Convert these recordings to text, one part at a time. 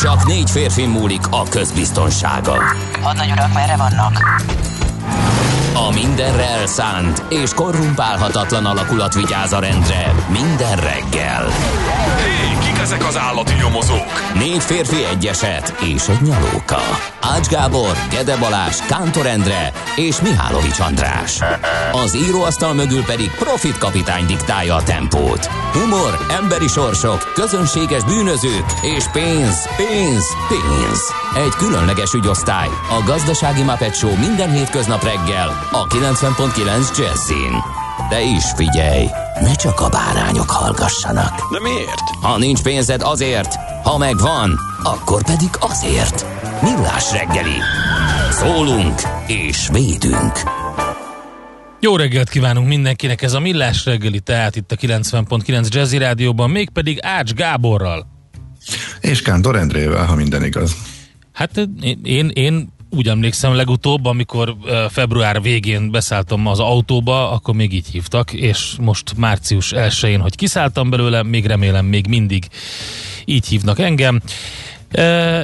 Csak négy férfi múlik a közbiztonsága. Hadnagy urak, merre vannak? A mindenre elszánt és korrumpálhatatlan alakulat vigyáz a rendre minden reggel. Hé, kik ezek az állati nyomozók? Négy férfi egyeset és egy nyalóka. Ács Gábor, Gede Balázs, Kántor Endre és Mihálovics András. Az íróasztal mögül pedig Profit kapitány diktálja a tempót. Humor, emberi sorsok, közönséges bűnözők és pénz, pénz, pénz. Egy különleges ügyosztály. A Gazdasági Muppet Show minden hétköznap reggel a 90.9 Jazzin. De is figyelj, ne csak a bárányok hallgassanak. De miért? Ha nincs pénzed azért, ha megvan, akkor pedig azért. Millás reggeli. Szólunk és védünk. Jó reggelt kívánunk mindenkinek, ez a Millás reggeli, tehát itt a 90.9 Jazzy Rádióban, mégpedig Ács Gáborral. És Kántor Endrével, ha minden igaz. Hát én, én úgy emlékszem legutóbb, amikor február végén beszálltam az autóba, akkor még így hívtak, és most március 1-én, hogy kiszálltam belőle, még remélem még mindig így hívnak engem.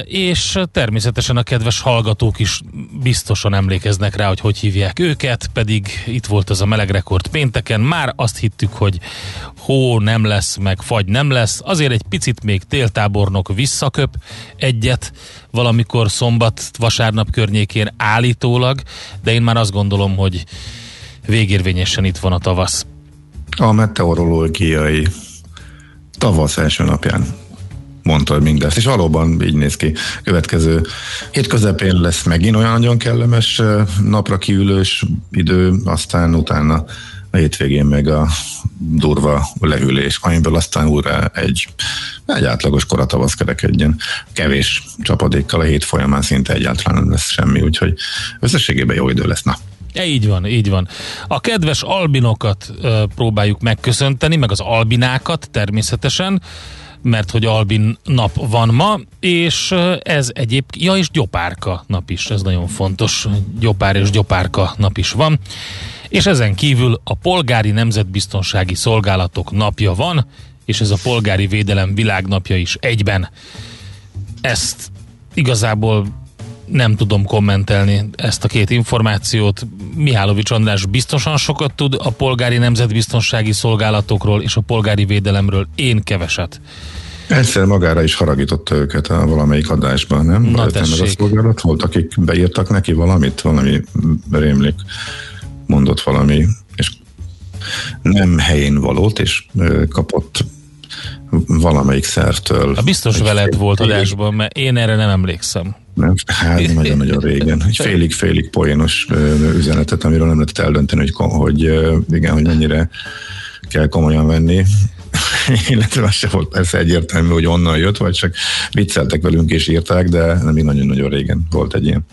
És természetesen a kedves hallgatók is biztosan emlékeznek rá, hogy hogy hívják őket, pedig itt volt az a meleg rekord pénteken, már azt hittük, hogy hó nem lesz, meg fagy nem lesz, azért egy picit még téltábornok visszaköp egyet, valamikor szombat, vasárnap környékén állítólag, de én már azt gondolom, hogy végérvényesen itt van a tavasz. A meteorológiai tavasz első napján mondtad mindezt, és valóban így néz ki. Következő hét közepén lesz megint olyan nagyon kellemes napra kiülős idő, aztán utána a hétvégén meg a durva lehűlés, amiből aztán újra egy, egy átlagos koratavasz kerekedjen. Kevés csapadékkal a hét folyamán szinte egyáltalán nem lesz semmi, úgyhogy összességében jó idő lesz. Na. E, így van, így van. A kedves albinokat ö, próbáljuk megköszönteni, meg az albinákat természetesen mert hogy Albin nap van ma, és ez egyéb, ja és Gyopárka nap is, ez nagyon fontos, Gyopár és Gyopárka nap is van, és ezen kívül a Polgári Nemzetbiztonsági Szolgálatok napja van, és ez a Polgári Védelem világnapja is egyben. Ezt igazából nem tudom kommentelni ezt a két információt. Mihálovics András biztosan sokat tud a polgári nemzetbiztonsági szolgálatokról és a polgári védelemről, én keveset. Egyszer magára is haragította őket a valamelyik adásban, nem? Na meg a szolgálat volt, akik beírtak neki valamit, valami rémlik, mondott valami, és nem helyén valót, és kapott valamelyik szertől. A biztos veled volt adásban, mert én erre nem emlékszem. Nem, hát nagyon-nagyon régen. Egy félig-félig poénos üzenetet, amiről nem lehetett eldönteni, hogy, hogy igen, hogy mennyire kell komolyan venni. Illetve az se volt persze egyértelmű, hogy onnan jött, vagy csak vicceltek velünk és írták, de nem még nagyon-nagyon régen volt egy ilyen.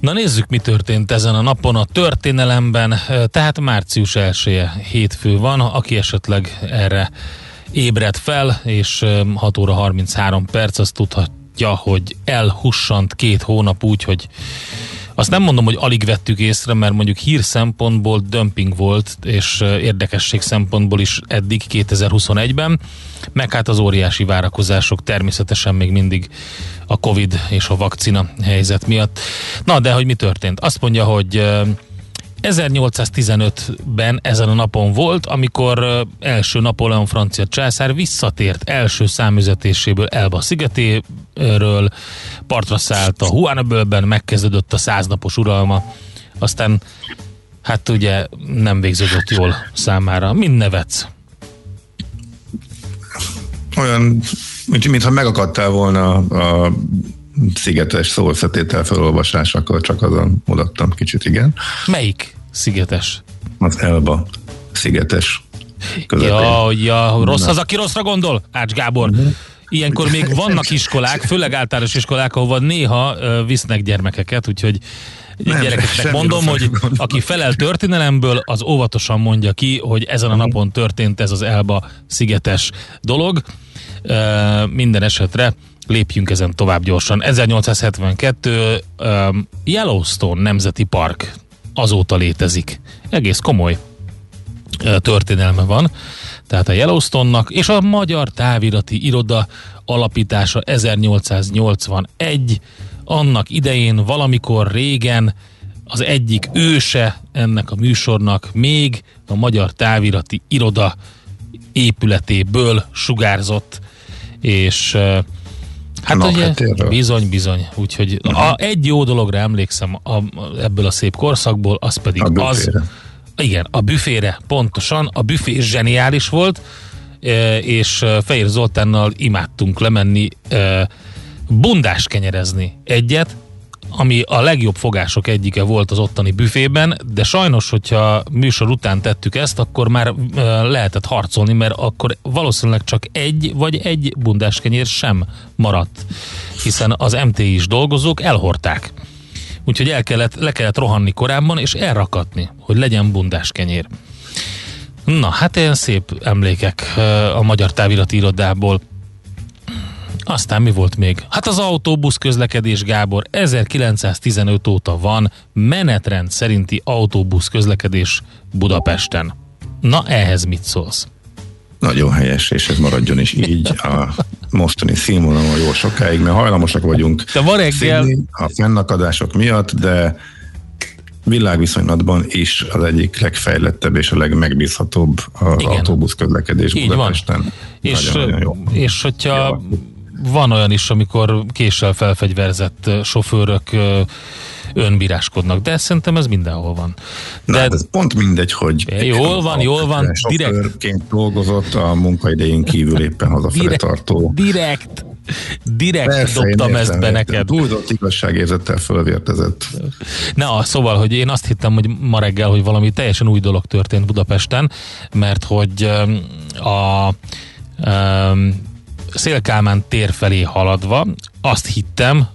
Na nézzük, mi történt ezen a napon a történelemben. Tehát március 1 hétfő van, aki esetleg erre ébred fel, és 6 óra 33 perc, azt tudhatja, hogy elhussant két hónap úgy, hogy azt nem mondom, hogy alig vettük észre, mert mondjuk hír szempontból dömping volt, és érdekesség szempontból is eddig 2021-ben, meg hát az óriási várakozások természetesen még mindig a Covid és a vakcina helyzet miatt. Na, de hogy mi történt? Azt mondja, hogy 1815-ben ezen a napon volt, amikor első Napóleon francia császár visszatért első számüzetéséből Elba szigetéről, partra szállt a Huanabölben, megkezdődött a száznapos uralma, aztán hát ugye nem végződött jól számára. Mind nevetsz? Olyan, mint, mintha megakadtál volna a szigetes szószetétel akkor csak azon mutattam kicsit, igen. Melyik szigetes? Az Elba szigetes közepén. Ja, ja, rossz az, aki rosszra gondol? Ács Gábor. Uh-huh. Ilyenkor még vannak iskolák, főleg általános iskolák, ahova néha visznek gyermekeket, úgyhogy nem, gyerekeknek mondom, hogy aki felel történelemből, az óvatosan mondja ki, hogy ezen a napon történt ez az Elba szigetes dolog. Minden esetre lépjünk ezen tovább gyorsan. 1872 um, Yellowstone Nemzeti Park azóta létezik. Egész komoly uh, történelme van. Tehát a Yellowstone-nak és a Magyar Távirati Iroda alapítása 1881. Annak idején valamikor régen az egyik őse ennek a műsornak még a Magyar Távirati Iroda épületéből sugárzott, és Hát Na, ugye, hát bizony, bizony. Úgyhogy uh-huh. a, egy jó dologra emlékszem a, ebből a szép korszakból, az pedig a az... Igen, a büfére, pontosan. A büfé zseniális volt, és Fehér Zoltánnal imádtunk lemenni bundás kenyerezni egyet, ami a legjobb fogások egyike volt az ottani büfében, de sajnos, hogyha műsor után tettük ezt, akkor már lehetett harcolni, mert akkor valószínűleg csak egy vagy egy bundáskenyér sem maradt, hiszen az MTI is dolgozók elhorták. Úgyhogy el kellett, le kellett rohanni korábban, és elrakatni, hogy legyen bundáskenyér. Na, hát ilyen szép emlékek a Magyar Távirati Irodából. Aztán mi volt még? Hát az autóbusz közlekedés, Gábor, 1915 óta van menetrend szerinti autóbusz közlekedés Budapesten. Na, ehhez mit szólsz? Nagyon helyes, és ez maradjon is így a mostani színvonalon jó sokáig, mert hajlamosak vagyunk de van reggel... a fennakadások miatt, de világviszonylatban is az egyik legfejlettebb és a legmegbízhatóbb az autóbusz közlekedés Így Budapesten. Van. És, nagyon, nagyon jó. és hogyha jó van olyan is, amikor késsel felfegyverzett sofőrök önbíráskodnak, de szerintem ez mindenhol van. De Na, hát ez pont mindegy, hogy jól van, jól van, direkt. dolgozott a munkaidején kívül éppen hazafele direkt, tartó. Direkt, direkt Persze, dobtam ezt be neked. Túlzott igazságérzettel fölvértezett. Na, szóval, hogy én azt hittem, hogy ma reggel, hogy valami teljesen új dolog történt Budapesten, mert hogy a, a Szélkálmán tér felé haladva azt hittem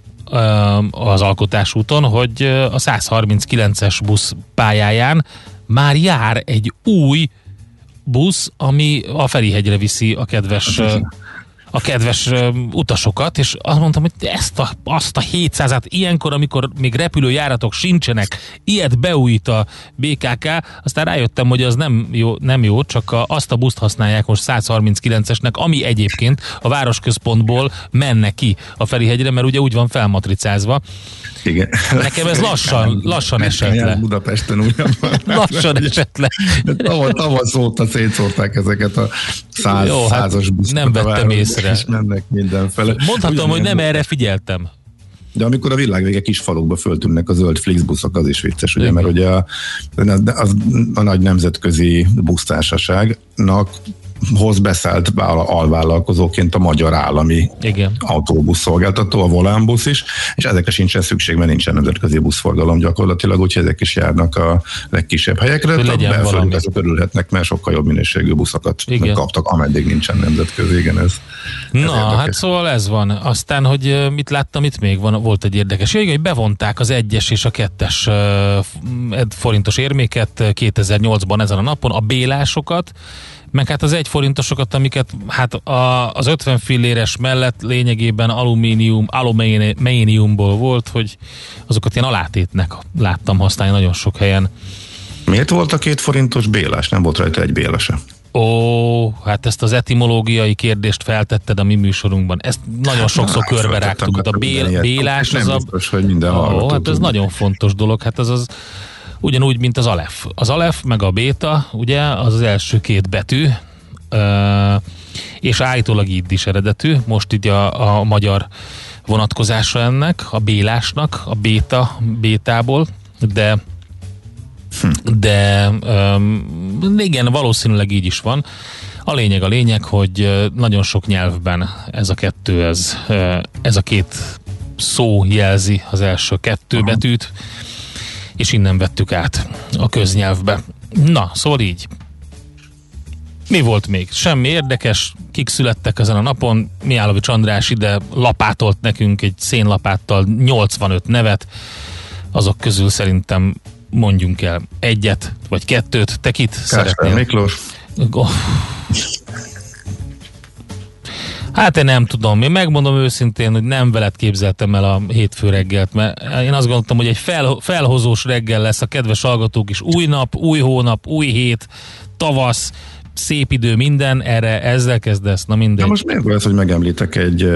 az alkotásúton, hogy a 139-es busz pályáján már jár egy új busz, ami a Ferihegyre viszi a kedves a kedves utasokat, és azt mondtam, hogy ezt a, azt a 700-át ilyenkor, amikor még repülőjáratok sincsenek, ilyet beújít a BKK, aztán rájöttem, hogy az nem jó, nem jó csak a, azt a buszt használják most 139-esnek, ami egyébként a városközpontból menne ki a Ferihegyre, mert ugye úgy van felmatricázva. Igen. Nekem ez lassan, lassan esett le. Budapesten újabban. lassan esett le. Tavasz óta szétszórták ezeket a száz, Jó, hát százas buszokat. Nem vettem észre. És mennek mindenfele. Mondhatom, Ugyan hogy nem erre figyeltem. De amikor a világvége kis falukba föltűnnek a zöld Flixbuszok, az is vicces, ugye, mert ugye a, az, a nagy nemzetközi busztársaságnak hoz beszállt alvállalkozóként a magyar állami Igen. autóbuszszolgáltató, a Volánbusz is, és ezekre sincsen szükség, mert nincsen nemzetközi buszforgalom gyakorlatilag, úgyhogy ezek is járnak a legkisebb helyekre. Hogy legyen valami. Belföldön örülhetnek, mert sokkal jobb minőségű buszokat Igen. kaptak, ameddig nincsen nemzetközi, igen, ez, ez Na, érdekes. hát szóval ez van. Aztán, hogy mit láttam, itt még van, volt egy érdekes. Ja, igen, hogy bevonták az egyes és a kettes forintos érméket 2008-ban ezen a napon, a bélásokat, meg hát az egy forintosokat, amiket hát a, az 50 filléres mellett lényegében alumínium, alumíniumból volt, hogy azokat ilyen alátétnek láttam használni nagyon sok helyen. Miért volt a két forintos bélás? Nem volt rajta egy bélese. Ó, hát ezt az etimológiai kérdést feltetted a mi műsorunkban. Ezt nagyon sokszor Na, körbe rágtuk. A hát bél, bélás Nem az a... biztos, hogy minden Ó, hát ez nagyon fontos dolog. Hát ez az ugyanúgy, mint az alef. Az alef meg a béta, ugye, az az első két betű, és állítólag így is eredetű. Most így a, a magyar vonatkozása ennek, a bélásnak, a béta, bétából, de de um, igen, valószínűleg így is van. A lényeg a lényeg, hogy nagyon sok nyelvben ez a kettő, ez, ez a két szó jelzi az első kettő betűt, és innen vettük át a köznyelvbe. Na, szóval így. Mi volt még? Semmi érdekes, kik születtek ezen a napon. Miálovics András ide lapátolt nekünk egy szénlapáttal 85 nevet, azok közül szerintem mondjunk el egyet, vagy kettőt. Te kit Kásper szeretnél? Miklós, Oh. Hát én nem tudom, én megmondom őszintén, hogy nem veled képzeltem el a hétfő reggelt, mert én azt gondoltam, hogy egy fel, felhozós reggel lesz a kedves hallgatók is. Új nap, új hónap, új hét, tavasz, szép idő, minden, erre ezzel kezdesz, na mindegy. De most miért volt, hogy megemlítek egy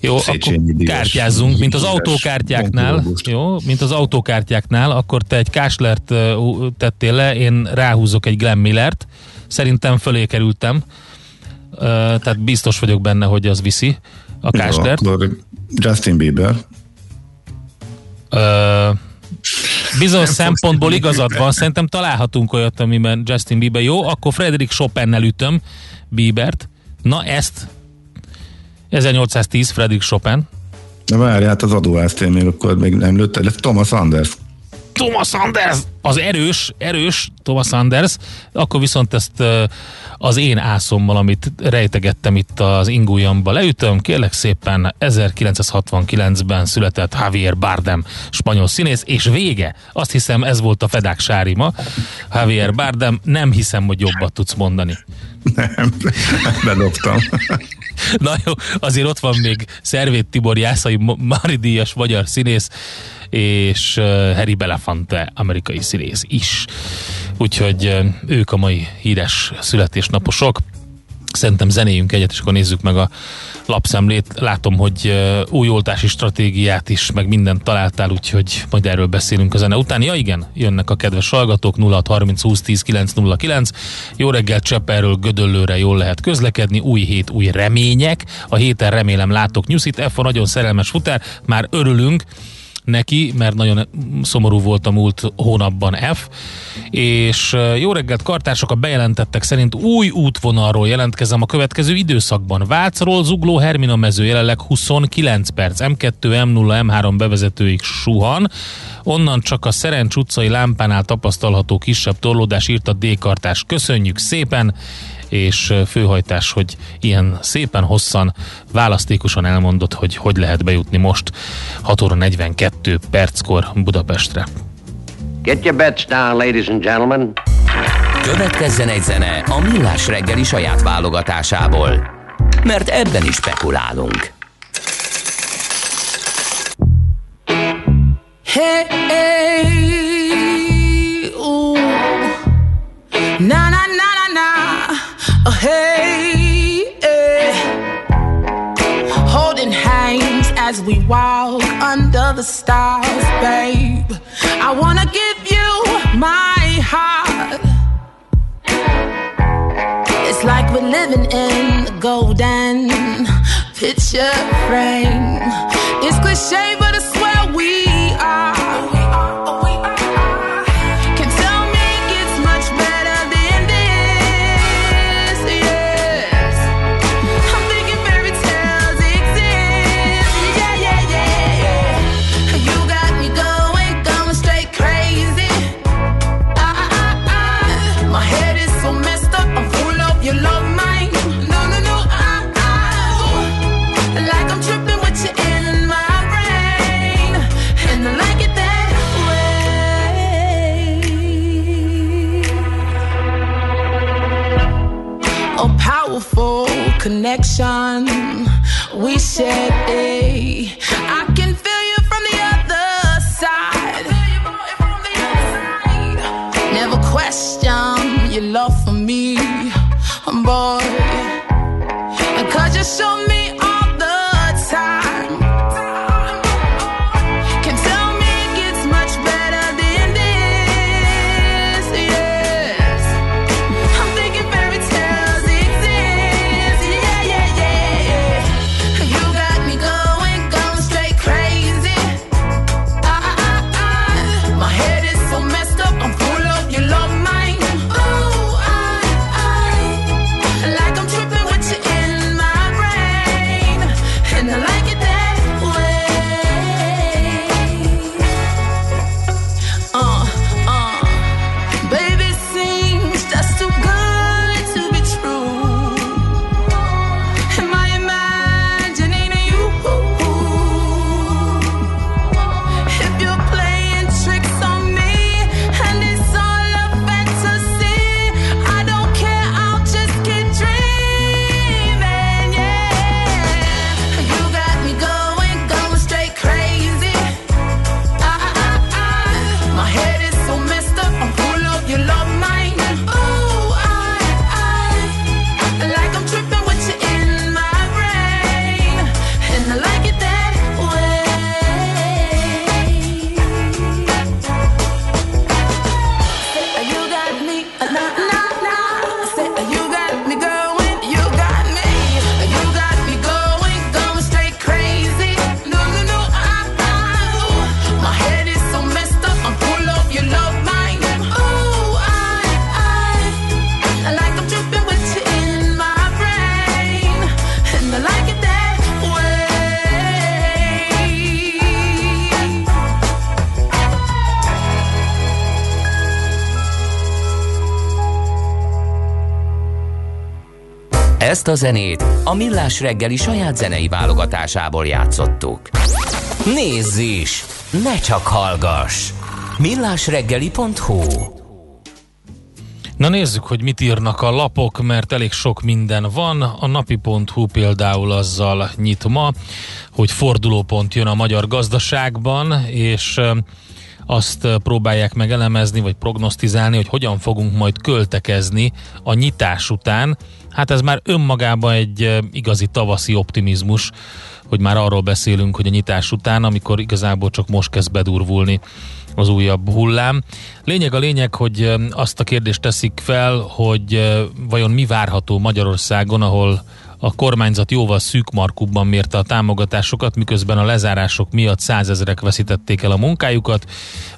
Jó, akkor kártyázzunk, mint az autókártyáknál, jó, mint az autókártyáknál, akkor te egy Káslert tettél le, én ráhúzok egy Glenn Millert, szerintem fölé kerültem, tehát biztos vagyok benne, hogy az viszi a Jó, Káslert. akkor Justin Bieber. Uh, bizonyos szempontból igazad van, szerintem találhatunk olyat, amiben Justin Bieber jó, akkor Frederick Chopinnel ütöm Biebert. Na ezt 1810 Frederick Chopin. Na várj, hát az adóázt én még akkor még nem lőtte, de Thomas Anders. Thomas Sanders, az erős, erős Thomas Sanders, akkor viszont ezt az én ászommal, amit rejtegettem itt az ingújamba leütöm, kérlek szépen 1969-ben született Javier Bardem, spanyol színész, és vége. Azt hiszem ez volt a Fedák Sárima. Javier Bardem, nem hiszem, hogy jobbat tudsz mondani. Nem, bedobtam. Na jó, azért ott van még Szervét Tibor Jászai Mári díjas magyar színész, és Harry Belafonte amerikai színész is. Úgyhogy ők a mai híres születésnaposok. Szerintem zenéjünk egyet, és akkor nézzük meg a lapszemlét. Látom, hogy új oltási stratégiát is, meg mindent találtál, úgyhogy majd erről beszélünk a zene után. Ja igen, jönnek a kedves hallgatók 0630 20 10 909. Jó reggel Csepperről Gödöllőre jól lehet közlekedni, új hét, új remények. A héten remélem látok nyuszit, F a nagyon szerelmes futár, már örülünk neki, mert nagyon szomorú volt a múlt hónapban F. És jó reggelt, kartársak, a bejelentettek szerint új útvonalról jelentkezem a következő időszakban. Vácról Zugló Hermina mező jelenleg 29 perc, M2, M0, M3 bevezetőig suhan. Onnan csak a Szerencs utcai lámpánál tapasztalható kisebb torlódás írt a D-kartás. Köszönjük szépen! És főhajtás, hogy ilyen szépen hosszan, választékosan elmondott, hogy hogy lehet bejutni most 6 óra 42 perckor Budapestre. Get your bets down, ladies and gentlemen. Következzen egy zene a Millás reggeli saját válogatásából. Mert ebben is spekulálunk. Hey, hey, ooh. Na na. Oh, hey, eh. Holding hands as we walk under the stars, babe. I wanna give you my heart. It's like we're living in a golden picture frame. It's cliche, but I swear Ezt a zenét a Millás reggeli saját zenei válogatásából játszottuk. Nézz is! Ne csak hallgass! millásreggeli.hu Na nézzük, hogy mit írnak a lapok, mert elég sok minden van. A napi.hu például azzal nyit ma, hogy fordulópont jön a magyar gazdaságban, és azt próbálják meg elemezni, vagy prognosztizálni, hogy hogyan fogunk majd költekezni a nyitás után, Hát ez már önmagában egy igazi tavaszi optimizmus, hogy már arról beszélünk, hogy a nyitás után, amikor igazából csak most kezd bedurvulni az újabb hullám. Lényeg a lényeg, hogy azt a kérdést teszik fel, hogy vajon mi várható Magyarországon, ahol a kormányzat jóval szűk markubban mérte a támogatásokat, miközben a lezárások miatt százezerek veszítették el a munkájukat,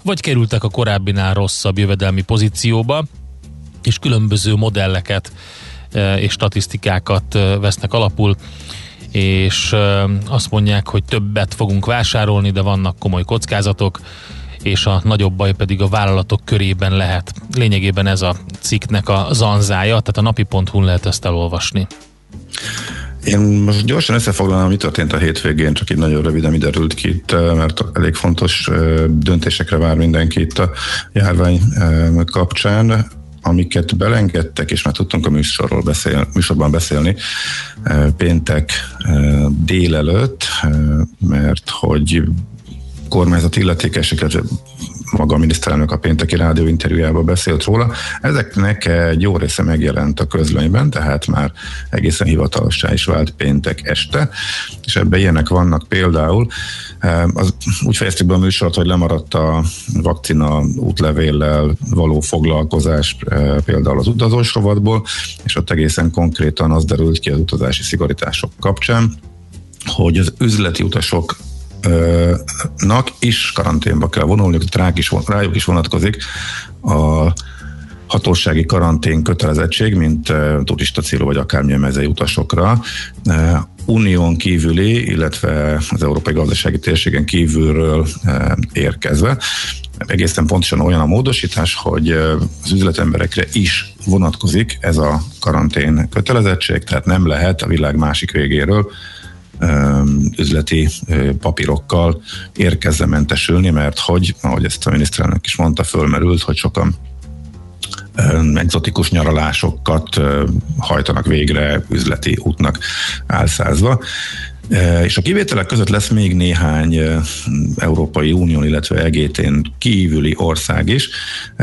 vagy kerültek a korábbinál rosszabb jövedelmi pozícióba, és különböző modelleket és statisztikákat vesznek alapul, és azt mondják, hogy többet fogunk vásárolni, de vannak komoly kockázatok, és a nagyobb baj pedig a vállalatok körében lehet. Lényegében ez a cikknek a zanzája, tehát a napi.hu lehet ezt elolvasni. Én most gyorsan összefoglalnám, mi történt a hétvégén, csak így nagyon röviden mi derült ki itt, mert elég fontos döntésekre vár mindenki itt a járvány kapcsán amiket belengedtek, és már tudtunk a műsorról beszél, műsorban beszélni péntek délelőtt, mert hogy kormányzat illetékesek, maga a miniszterelnök a pénteki rádióinterjújában beszélt róla. Ezeknek egy jó része megjelent a közlönyben, tehát már egészen hivatalossá is vált péntek este, és ebben ilyenek vannak például. Az, úgy fejeztük be a műsort, hogy lemaradt a vakcina útlevéllel való foglalkozás például az utazós rovatból, és ott egészen konkrétan az derült ki az utazási szigorítások kapcsán, hogy az üzleti utasok nak is karanténba kell vonulni, rájuk is, rájuk is vonatkozik a hatósági karantén kötelezettség, mint turista célú vagy akármilyen mezei utasokra. Unión kívüli, illetve az Európai Gazdasági Térségen kívülről érkezve. Egészen pontosan olyan a módosítás, hogy az üzletemberekre is vonatkozik ez a karantén kötelezettség, tehát nem lehet a világ másik végéről üzleti papírokkal érkezze mentesülni, mert hogy, ahogy ezt a miniszterelnök is mondta, fölmerült, hogy sokan egzotikus nyaralásokat hajtanak végre üzleti útnak álszázva. És a kivételek között lesz még néhány Európai Unió, illetve EGT-n kívüli ország is,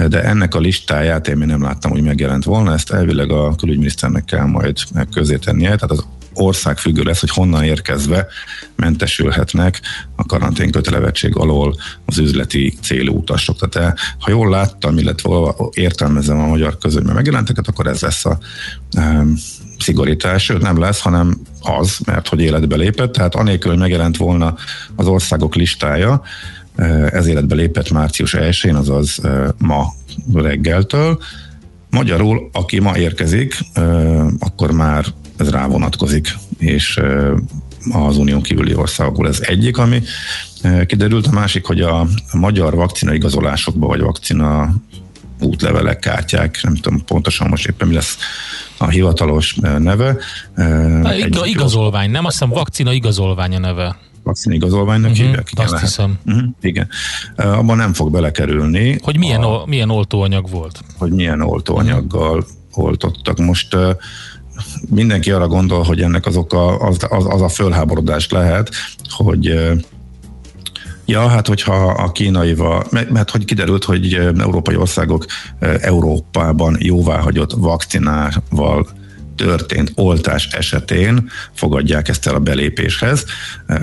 de ennek a listáját én még nem láttam, hogy megjelent volna, ezt elvileg a külügyminiszternek kell majd közé tennie, tehát az ország függő lesz, hogy honnan érkezve mentesülhetnek a karantén kötelevetség alól az üzleti célú utasok. Tehát ha jól láttam, illetve értelmezem a magyar közönyben megjelenteket, akkor ez lesz a um, szigorítás, sőt nem lesz, hanem az, mert hogy életbe lépett, tehát anélkül, hogy megjelent volna az országok listája, ez életbe lépett március 1-én, azaz ma reggeltől. Magyarul, aki ma érkezik, akkor már ez rá vonatkozik, és az unión kívüli országokból ez egyik, ami kiderült. A másik, hogy a magyar vakcina igazolásokba, vagy vakcina útlevelek, kártyák, nem tudom pontosan most éppen mi lesz a hivatalos neve. Egy igazolvány, nem? Azt hiszem vakcina igazolvány a neve vakcina igazolványnak uh-huh, hívják. Igen, azt lehet. hiszem. Uh-huh, igen. Abban nem fog belekerülni. Hogy milyen, a, milyen oltóanyag volt? Hogy milyen oltóanyaggal uh-huh. oltottak. Most mindenki arra gondol, hogy ennek az oka az, az, az a fölháborodás lehet, hogy Ja, hát hogyha a kínaival, mert, hogy kiderült, hogy európai országok Európában jóváhagyott vakcinával történt oltás esetén fogadják ezt el a belépéshez.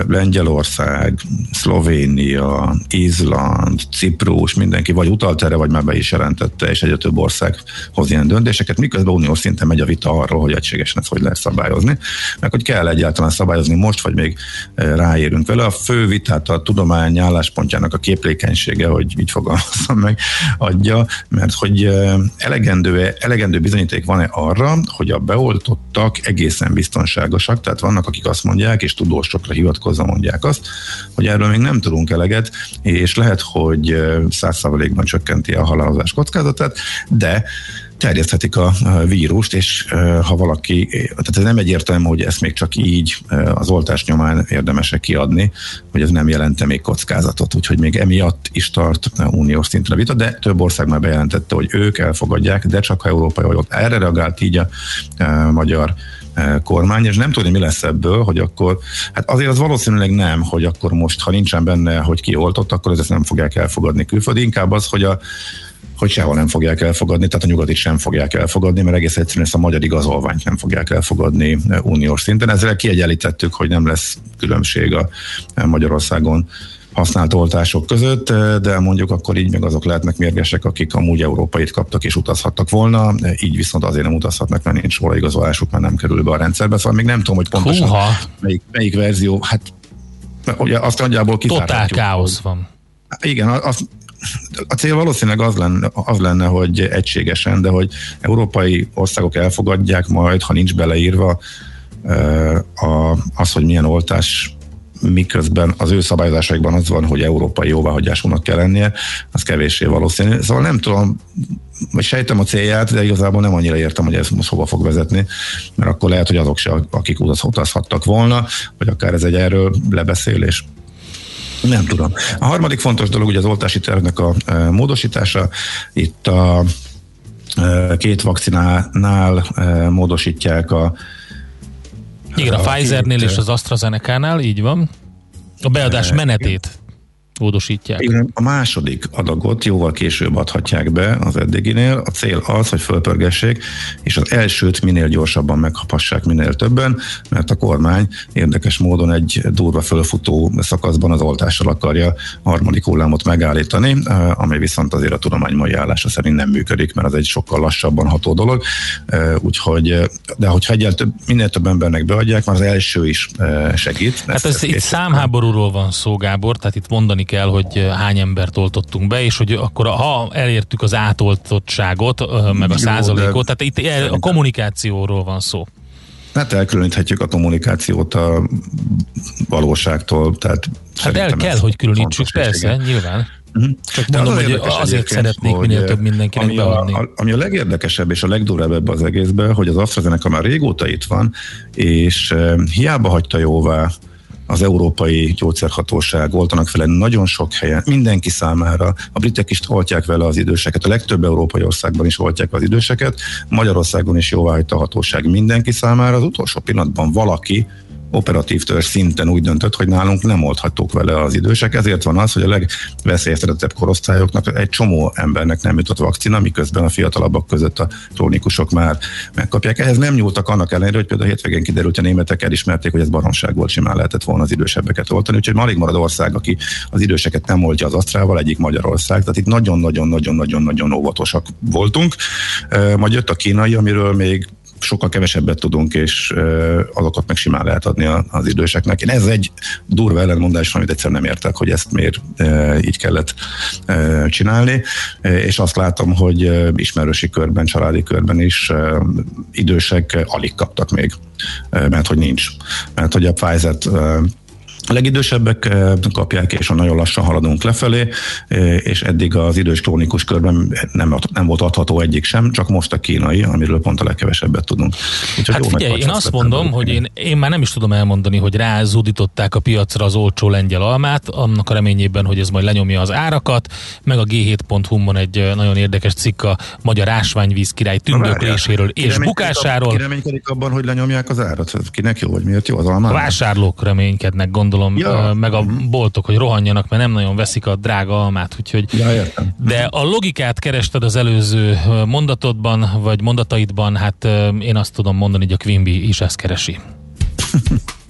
Lengyelország, Szlovénia, Izland, Ciprus, mindenki vagy utalt erre, vagy már be is jelentette, és egyre több ország hoz ilyen döntéseket, miközben uniós szinten megy a vita arról, hogy egységesen ezt hogy lehet szabályozni, meg hogy kell egyáltalán szabályozni most, vagy még e, ráérünk vele. A fő vitát a tudomány álláspontjának a képlékenysége, hogy így fogalmazom meg, adja, mert hogy e, elegendő, elegendő bizonyíték van-e arra, hogy a beoltás beoltottak egészen biztonságosak, tehát vannak, akik azt mondják, és tudósokra hivatkozva mondják azt, hogy erről még nem tudunk eleget, és lehet, hogy százszázalékban csökkenti a halálozás kockázatát, de terjeszthetik a vírust, és ha valaki, tehát ez nem egyértelmű, hogy ezt még csak így az oltás nyomán érdemesek kiadni, hogy ez nem jelente még kockázatot, úgyhogy még emiatt is tart uniós szinten a vita, de több ország már bejelentette, hogy ők elfogadják, de csak ha európai olyok. Erre reagált így a magyar kormány, és nem tudni, mi lesz ebből, hogy akkor, hát azért az valószínűleg nem, hogy akkor most, ha nincsen benne, hogy ki oltott, akkor ezt nem fogják elfogadni külföldi, inkább az, hogy a hogy sehol nem fogják elfogadni, tehát a nyugatit sem fogják elfogadni, mert egész egyszerűen ezt a magyar igazolványt nem fogják elfogadni uniós szinten. Ezzel kiegyenlítettük, hogy nem lesz különbség a Magyarországon használt oltások között, de mondjuk akkor így meg azok lehetnek mérgesek, akik amúgy európait kaptak és utazhattak volna, így viszont azért nem utazhatnak, mert nincs róla igazolásuk, mert nem kerül be a rendszerbe, szóval még nem tudom, hogy pontosan melyik, melyik verzió, hát ugye azt nagyjából Totál káosz van. Igen, azt a cél valószínűleg az lenne, az lenne, hogy egységesen, de hogy európai országok elfogadják majd, ha nincs beleírva az, hogy milyen oltás miközben az ő szabályozásaikban az van, hogy európai jóváhagyásúnak kell lennie, az kevéssé valószínű. Szóval nem tudom, vagy sejtem a célját, de igazából nem annyira értem, hogy ez most hova fog vezetni, mert akkor lehet, hogy azok se, akik utazhattak volna, vagy akár ez egy erről lebeszélés. Nem tudom. A harmadik fontos dolog ugye az oltási tervnek a e, módosítása. Itt a e, két vakcinánál e, módosítják a igen, a, a Pfizernél és az AstraZeneca-nál, így van. A beadás menetét módosítják. Igen, a második adagot jóval később adhatják be az eddiginél. A cél az, hogy fölpörgessék, és az elsőt minél gyorsabban meghapassák minél többen, mert a kormány érdekes módon egy durva fölfutó szakaszban az oltással akarja a harmadik hullámot megállítani, eh, ami viszont azért a tudomány mai állása szerint nem működik, mert az egy sokkal lassabban ható dolog. Eh, úgyhogy, de hogyha egyel több, minél több embernek beadják, már az első is eh, segít. Hát ez, ez itt számháborúról van szó, Gábor, tehát itt mondani kell, hogy hány embert oltottunk be, és hogy akkor ha elértük az átoltottságot, meg a százalékot, tehát itt a kommunikációról van szó. Hát elkülöníthetjük a kommunikációt a valóságtól, tehát Hát el kell, hogy különítsük, persze, nyilván. Uh-huh. Csak mondom, az hogy azért szeretnék hogy minél több mindenkinek ami beadni. A, ami a legérdekesebb és a legdurvább ebbe az egészben, hogy az AstraZeneca már régóta itt van, és hiába hagyta jóvá az Európai Gyógyszerhatóság oltanak vele nagyon sok helyen, mindenki számára. A britek is oltják vele az időseket, a legtöbb európai országban is oltják az időseket, Magyarországon is jóváhagyta a hatóság mindenki számára. Az utolsó pillanatban valaki operatív törzs szinten úgy döntött, hogy nálunk nem oldhatók vele az idősek, ezért van az, hogy a legveszélyeztetettebb korosztályoknak egy csomó embernek nem jutott vakcina, miközben a fiatalabbak között a krónikusok már megkapják. Ehhez nem nyúltak annak ellenére, hogy például a hétvégén kiderült, hogy a németek elismerték, hogy ez baromság volt, simán lehetett volna az idősebbeket oltani, úgyhogy alig marad ország, aki az időseket nem oltja az asztrával, egyik Magyarország, tehát itt nagyon-nagyon-nagyon-nagyon-nagyon óvatosak voltunk. Majd jött a kínai, amiről még sokkal kevesebbet tudunk, és azokat meg simán lehet adni az időseknek. Én ez egy durva ellenmondás, amit egyszer nem értek, hogy ezt miért így kellett csinálni, és azt látom, hogy ismerősi körben, családi körben is idősek alig kaptak még, mert hogy nincs. Mert hogy a pfizer a legidősebbek eh, kapják, és nagyon lassan haladunk lefelé, eh, és eddig az idős klónikus körben nem, nem volt adható egyik sem, csak most a kínai, amiről pont a legkevesebbet tudunk. Úgyhogy hát figyelj, én azt mondom, hogy én, én már nem is tudom elmondani, hogy rázúdították a piacra az olcsó lengyel almát, annak a reményében, hogy ez majd lenyomja az árakat, meg a G7.hu-on egy eh, nagyon érdekes cikk a magyar ásványvíz király tündökléséről és bukásáról. Ki reménykedik abban, hogy lenyomják az árat? Kinek jó, vagy miért jó az almát? A vásárlók reménykednek, gondolom gondolom, ja. meg a boltok, hogy rohanjanak, mert nem nagyon veszik a drága almát, úgyhogy... Ja, értem. De a logikát kerested az előző mondatodban, vagy mondataidban, hát én azt tudom mondani, hogy a Quimby is ezt keresi.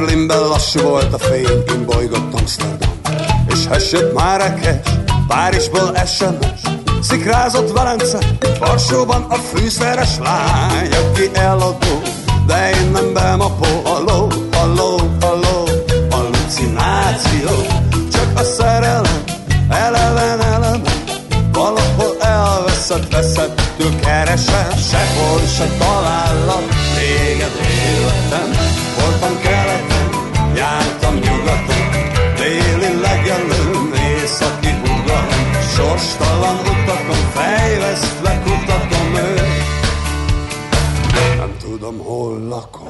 Berlinben lassú volt a fény, én bolygott Amsterdam. És hessett Márekes, Párizsból SMS, Szikrázott Velence, Varsóban a fűszeres lány, aki eladó, de én nem bemapó, halló, halló, halló, hallucináció, csak a szerelem, eleven, eleven, valahol elveszett, veszettől keresem, sehol se talállak, téged életem, fejvesztve kutatom őt, nem tudom, hol lakom.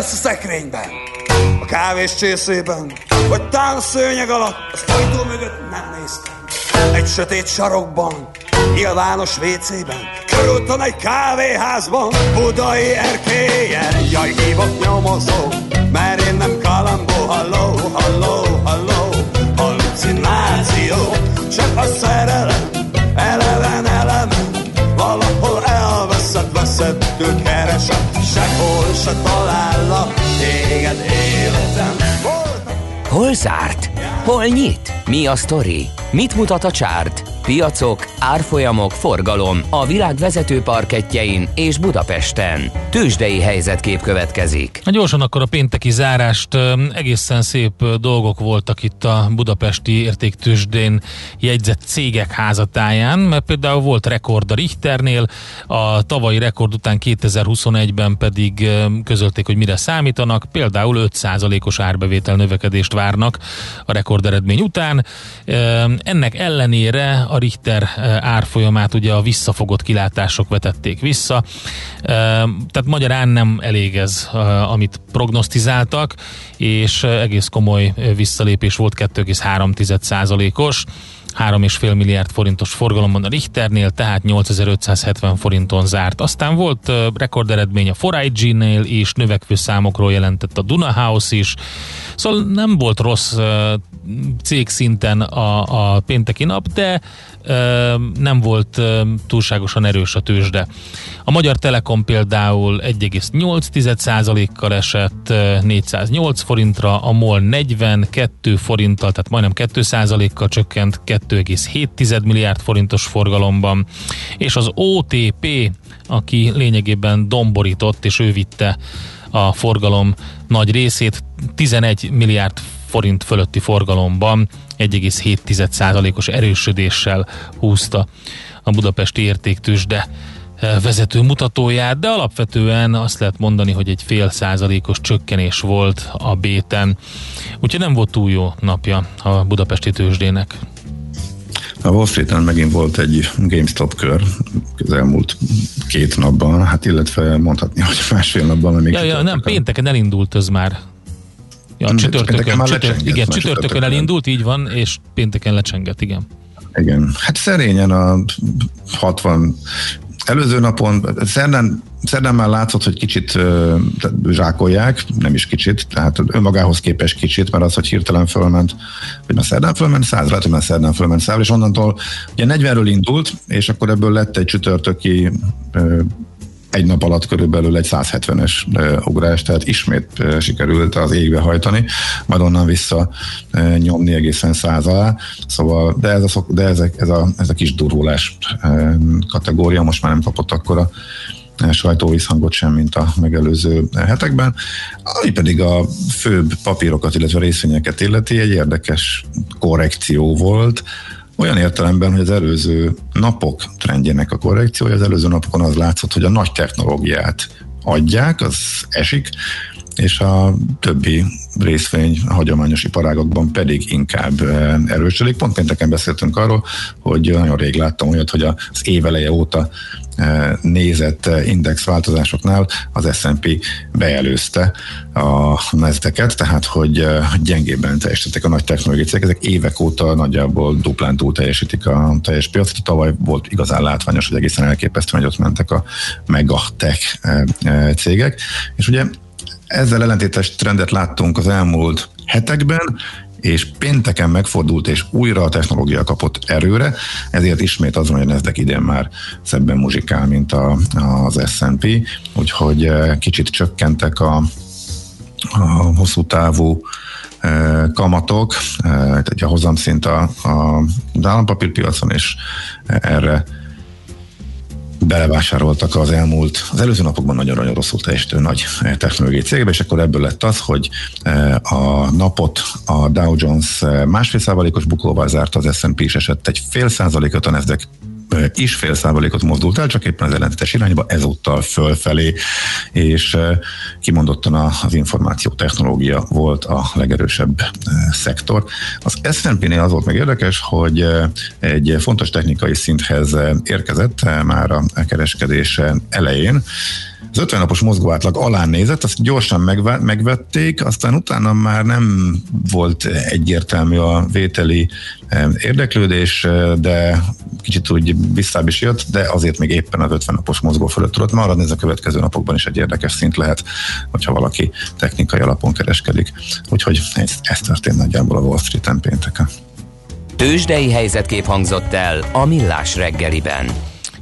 lesz a szekrényben, a kávés csészében, vagy tán a szőnyeg alatt, a ajtó mögött nem néztem. Egy sötét sarokban, nyilvános vécében, körülton egy kávéházban, budai erkélyen, jaj, hívott nyomozó, mert én nem kalambó, halló, halló, halló, hallucináció, csak a szerelem, eleven, eleven, valahol elveszett, veszettől keresem, sehol se talállak téged életem. Hol zárt? Hol nyit? Mi a sztori? Mit mutat a csárt? Piacok, árfolyamok, forgalom a világ vezető parketjein és Budapesten. Tősdei helyzetkép következik. Na gyorsan akkor a pénteki zárást egészen szép dolgok voltak itt a budapesti értéktősdén jegyzett cégek házatáján, mert például volt rekord a Richternél, a tavalyi rekord után 2021-ben pedig közölték, hogy mire számítanak, például 5%-os árbevétel növekedést várnak a rekord eredmény után. Ennek ellenére a Richter árfolyamát ugye a visszafogott kilátások vetették vissza, tehát magyarán nem elég ez, amit prognosztizáltak, és egész komoly visszalépés volt 2,3%-os. 3,5 milliárd forintos forgalomban a Richternél, tehát 8570 forinton zárt. Aztán volt rekorderedmény a 4IG-nél is, növekvő számokról jelentett a Duna House is, szóval nem volt rossz uh, cégszinten a, a pénteki nap, de nem volt túlságosan erős a tőzsde. A Magyar Telekom például 1,8%-kal esett 408 forintra, a MOL 42 forinttal, tehát majdnem 2%-kal csökkent 2,7 milliárd forintos forgalomban, és az OTP, aki lényegében domborított, és ő vitte a forgalom nagy részét. 11 milliárd forint fölötti forgalomban 1,7%-os erősödéssel húzta a budapesti értéktősde vezető mutatóját, de alapvetően azt lehet mondani, hogy egy fél százalékos csökkenés volt a béten. Úgyhogy nem volt túl jó napja a budapesti tőzsdének. A Wall Street-en megint volt egy GameStop kör az elmúlt két napban, hát illetve mondhatni, hogy másfél napban, még ja, ja, nem, pénteken elindult ez már. Ja, csütörtökön, már csütört, igen, csütörtökön elindult, így van, és pénteken lecsengett, igen. Igen, hát szerényen a 60 előző napon, szerdán, szerdán már látszott, hogy kicsit uh, zsákolják, nem is kicsit, tehát önmagához képes kicsit, mert az, hogy hirtelen fölment, hogy már szerdán fölment száz, lehet, hogy már szerdán fölment száz, és onnantól ugye 40-ről indult, és akkor ebből lett egy csütörtöki uh, egy nap alatt körülbelül egy 170-es ugrás, tehát ismét sikerült az égbe hajtani, majd onnan vissza nyomni egészen száz alá. Szóval, de ez a, de ezek, ez, a, ez a kis durulás kategória most már nem kapott akkora sajtóvízhangot sem, mint a megelőző hetekben. Ami pedig a főbb papírokat, illetve részvényeket illeti, egy érdekes korrekció volt, olyan értelemben, hogy az előző napok trendjének a korrekciója, az előző napokon az látszott, hogy a nagy technológiát adják, az esik, és a többi részvény hagyományos iparágokban pedig inkább eh, erősödik. Pont pénteken beszéltünk arról, hogy nagyon rég láttam olyat, hogy az éveleje óta eh, nézett eh, index változásoknál az S&P beelőzte a nezdeket, tehát hogy gyengébben teljesítettek a nagy technológiai cégek, ezek évek óta nagyjából duplán túl teljesítik a teljes piacot. Tavaly volt igazán látványos, hogy egészen elképesztő, hogy ott mentek a megatech cégek, és ugye ezzel ellentétes trendet láttunk az elmúlt hetekben, és pénteken megfordult, és újra a technológia kapott erőre, ezért ismét az hogy a Nasdaq idén már szebben muzsikál, mint a, az S&P, úgyhogy eh, kicsit csökkentek a, a hosszú távú eh, kamatok, eh, egy a hozamszint a, a állampapírpiacon, és erre belevásároltak az elmúlt, az előző napokban nagyon-nagyon rosszul teljesítő nagy eh, technológiai cégbe, és akkor ebből lett az, hogy eh, a napot a Dow Jones eh, másfél százalékos bukóval zárt, az S&P is esett egy fél százalékot, a Nasdaq is fél százalékot mozdult el, csak éppen az ellentétes irányba, ezúttal fölfelé, és kimondottan az információ technológia volt a legerősebb szektor. Az S&P-nél az volt meg érdekes, hogy egy fontos technikai szinthez érkezett már a kereskedés elején, az 50 napos mozgóátlag alá nézett, azt gyorsan megvették, aztán utána már nem volt egyértelmű a vételi érdeklődés, de kicsit úgy visszább is jött, de azért még éppen az 50 napos mozgó fölött tudott maradni, ez a következő napokban is egy érdekes szint lehet, hogyha valaki technikai alapon kereskedik. Úgyhogy ez, ez történt nagyjából a Wall Street-en pénteken. Tőzsdei helyzetkép hangzott el a Millás reggeliben.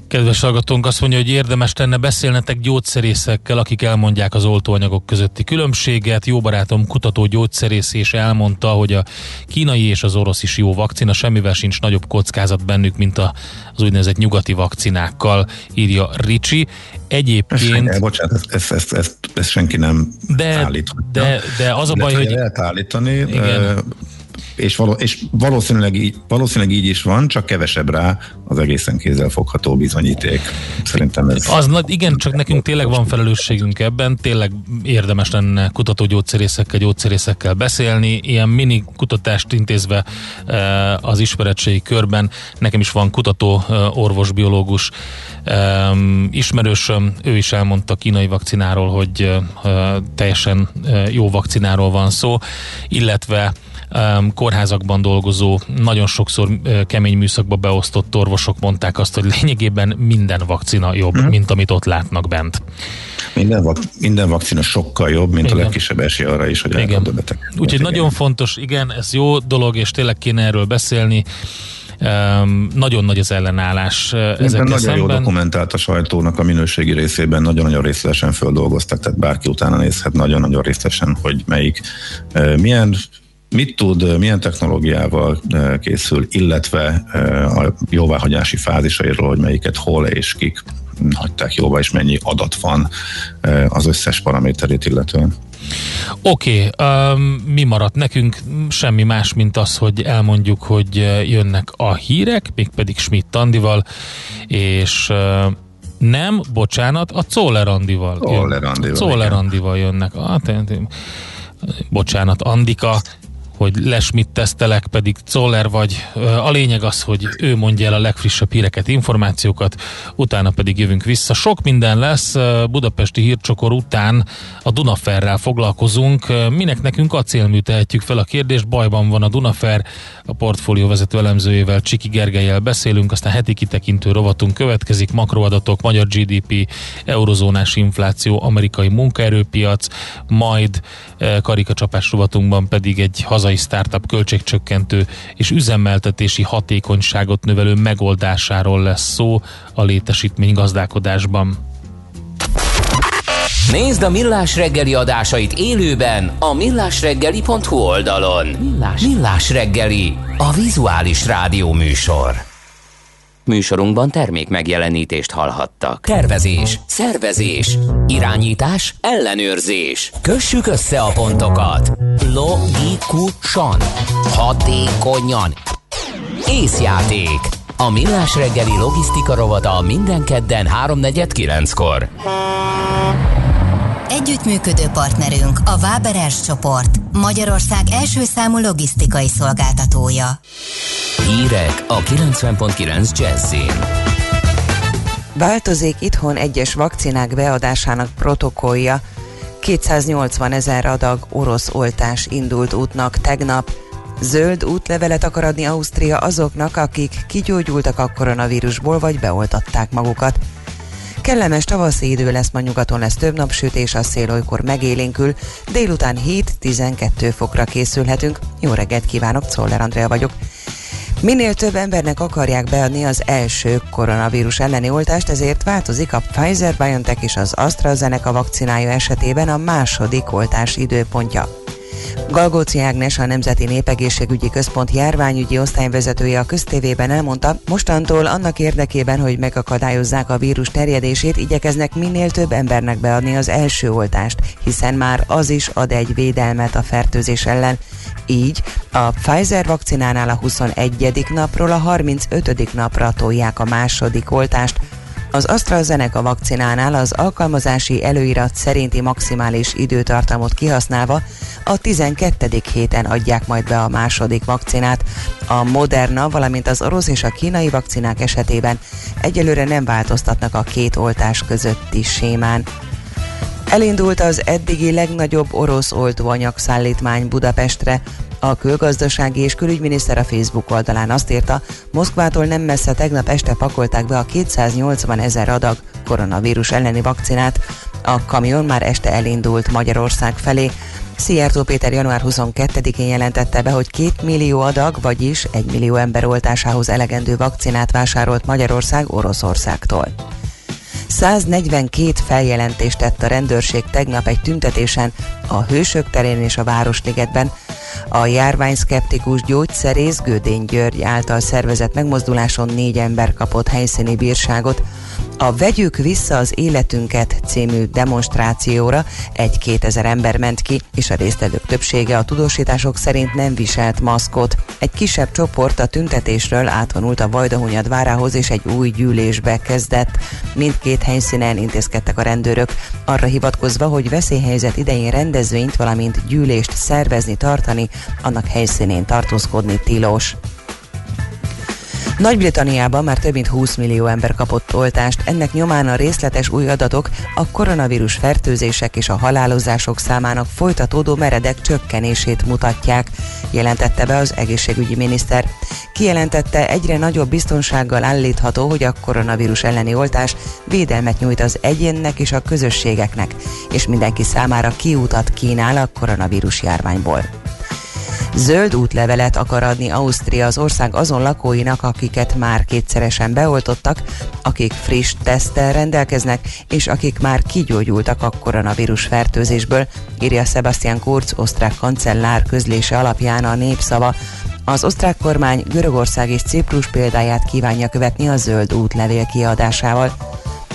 Kedves hallgatónk azt mondja, hogy érdemes lenne beszélnetek gyógyszerészekkel, akik elmondják az oltóanyagok közötti különbséget. Jó barátom, kutató gyógyszerész és elmondta, hogy a kínai és az orosz is jó vakcina, semmivel sincs nagyobb kockázat bennük, mint az úgynevezett nyugati vakcinákkal, írja Ricsi. Egyébként... Ez, bocsánat, ezt, ezt, ezt, ezt, ezt senki nem de, állít. De, de az a baj, hogy... Lehet állítani. Igen és, való, és valószínűleg, így, valószínűleg így is van, csak kevesebb rá az egészen kézzelfogható bizonyíték. Szerintem ez... Az, igen, csak nekünk tényleg van felelősségünk ebben, tényleg érdemes lenne kutatógyógyszerészekkel, gyógyszerészekkel beszélni, ilyen mini kutatást intézve eh, az ismeretségi körben. Nekem is van kutató eh, orvosbiológus ismerősöm, ő is elmondta kínai vakcináról, hogy eh, teljesen jó vakcináról van szó, illetve kórházakban dolgozó, nagyon sokszor kemény műszakba beosztott orvosok mondták azt, hogy lényegében minden vakcina jobb, mm. mint amit ott látnak bent. Minden, vak, minden vakcina sokkal jobb, mint igen. a legkisebb esély arra is, hogy elkapd a beteg. Úgyhogy igen. nagyon fontos, igen, ez jó dolog, és tényleg kéne erről beszélni. Um, nagyon nagy az ellenállás ezekkel Nagyon szemben. jó dokumentált a sajtónak a minőségi részében, nagyon-nagyon részletesen földolgoztak, tehát bárki utána nézhet nagyon-nagyon részletesen, hogy melyik uh, milyen mit tud, milyen technológiával készül, illetve a jóváhagyási fázisairól, hogy melyiket hol és kik hagyták jóvá, és mennyi adat van az összes paraméterét illetően. Oké, okay, um, mi maradt nekünk? Semmi más, mint az, hogy elmondjuk, hogy jönnek a hírek, mégpedig Schmidt Andival, és uh, nem, bocsánat, a. Czoller Andival. Czoller Andival jönnek. Ah, bocsánat, Andika, hogy lesmit tesztelek, pedig Zoller vagy. A lényeg az, hogy ő mondja el a legfrissebb híreket, információkat, utána pedig jövünk vissza. Sok minden lesz, budapesti hírcsokor után a Dunaferrel foglalkozunk. Minek nekünk acélmű tehetjük fel a kérdést, bajban van a Dunafer, a portfólió vezető elemzőjével Csiki Gergelyel beszélünk, aztán heti kitekintő rovatunk következik, makroadatok, magyar GDP, eurozónás infláció, amerikai munkaerőpiac, majd karikacsapás rovatunkban pedig egy haza hazai startup költségcsökkentő és üzemeltetési hatékonyságot növelő megoldásáról lesz szó a létesítmény gazdálkodásban. Nézd a Millás reggeli adásait élőben a millásreggeli.hu oldalon. Millás, Millás reggeli, a vizuális rádió műsor. Műsorunkban termék megjelenítést hallhattak. Tervezés, szervezés, irányítás, ellenőrzés. Kössük össze a pontokat. Logikusan, hatékonyan. Észjáték. A Millás reggeli logisztika rovata minden kedden 3.49-kor. Együttműködő partnerünk a Váberes csoport, Magyarország első számú logisztikai szolgáltatója. Hírek a 90.9 Jazzin. Változik itthon egyes vakcinák beadásának protokollja. 280 ezer adag orosz oltás indult útnak tegnap. Zöld útlevelet akar adni Ausztria azoknak, akik kigyógyultak a koronavírusból vagy beoltatták magukat. Kellemes tavaszi idő lesz, ma nyugaton lesz több napsütés, a szél olykor megélénkül, délután 7-12 fokra készülhetünk. Jó reggelt kívánok, Czoller Andrea vagyok. Minél több embernek akarják beadni az első koronavírus elleni oltást, ezért változik a Pfizer-BioNTech és az AstraZeneca vakcinája esetében a második oltás időpontja. Galgóci Ágnes, a Nemzeti Népegészségügyi Központ járványügyi osztályvezetője a köztévében elmondta, mostantól annak érdekében, hogy megakadályozzák a vírus terjedését, igyekeznek minél több embernek beadni az első oltást, hiszen már az is ad egy védelmet a fertőzés ellen. Így a Pfizer vakcinánál a 21. napról a 35. napra tolják a második oltást, az AstraZeneca vakcinánál az alkalmazási előirat szerinti maximális időtartamot kihasználva a 12. héten adják majd be a második vakcinát. A Moderna, valamint az orosz és a kínai vakcinák esetében egyelőre nem változtatnak a két oltás közötti sémán. Elindult az eddigi legnagyobb orosz oltóanyag szállítmány Budapestre. A külgazdasági és külügyminiszter a Facebook oldalán azt írta, Moszkvától nem messze tegnap este pakolták be a 280 ezer adag koronavírus elleni vakcinát. A kamion már este elindult Magyarország felé. Szijjártó Péter január 22-én jelentette be, hogy 2 millió adag, vagyis 1 millió ember oltásához elegendő vakcinát vásárolt Magyarország Oroszországtól. 142 feljelentést tett a rendőrség tegnap egy tüntetésen a Hősök terén és a Városligetben. A járványszkeptikus gyógyszerész Gödény György által szervezett megmozduláson négy ember kapott helyszíni bírságot. A Vegyük vissza az életünket című demonstrációra egy 2000 ember ment ki, és a résztvevők többsége a tudósítások szerint nem viselt maszkot. Egy kisebb csoport a tüntetésről átvonult a Vajdahunyad várához és egy új gyűlésbe kezdett. Mindkét helyszínen intézkedtek a rendőrök, arra hivatkozva, hogy veszélyhelyzet idején rendezvényt, valamint gyűlést szervezni, tartani, annak helyszínén tartózkodni tilos. Nagy-Britanniában már több mint 20 millió ember kapott oltást, ennek nyomán a részletes új adatok a koronavírus fertőzések és a halálozások számának folytatódó meredek csökkenését mutatják, jelentette be az egészségügyi miniszter. Kijelentette, egyre nagyobb biztonsággal állítható, hogy a koronavírus elleni oltás védelmet nyújt az egyénnek és a közösségeknek, és mindenki számára kiútat kínál a koronavírus járványból. Zöld útlevelet akar adni Ausztria az ország azon lakóinak, akiket már kétszeresen beoltottak, akik friss teszttel rendelkeznek, és akik már kigyógyultak a koronavírus fertőzésből, írja Sebastian Kurz, osztrák kancellár közlése alapján a népszava. Az osztrák kormány Görögország és Ciprus példáját kívánja követni a zöld útlevél kiadásával.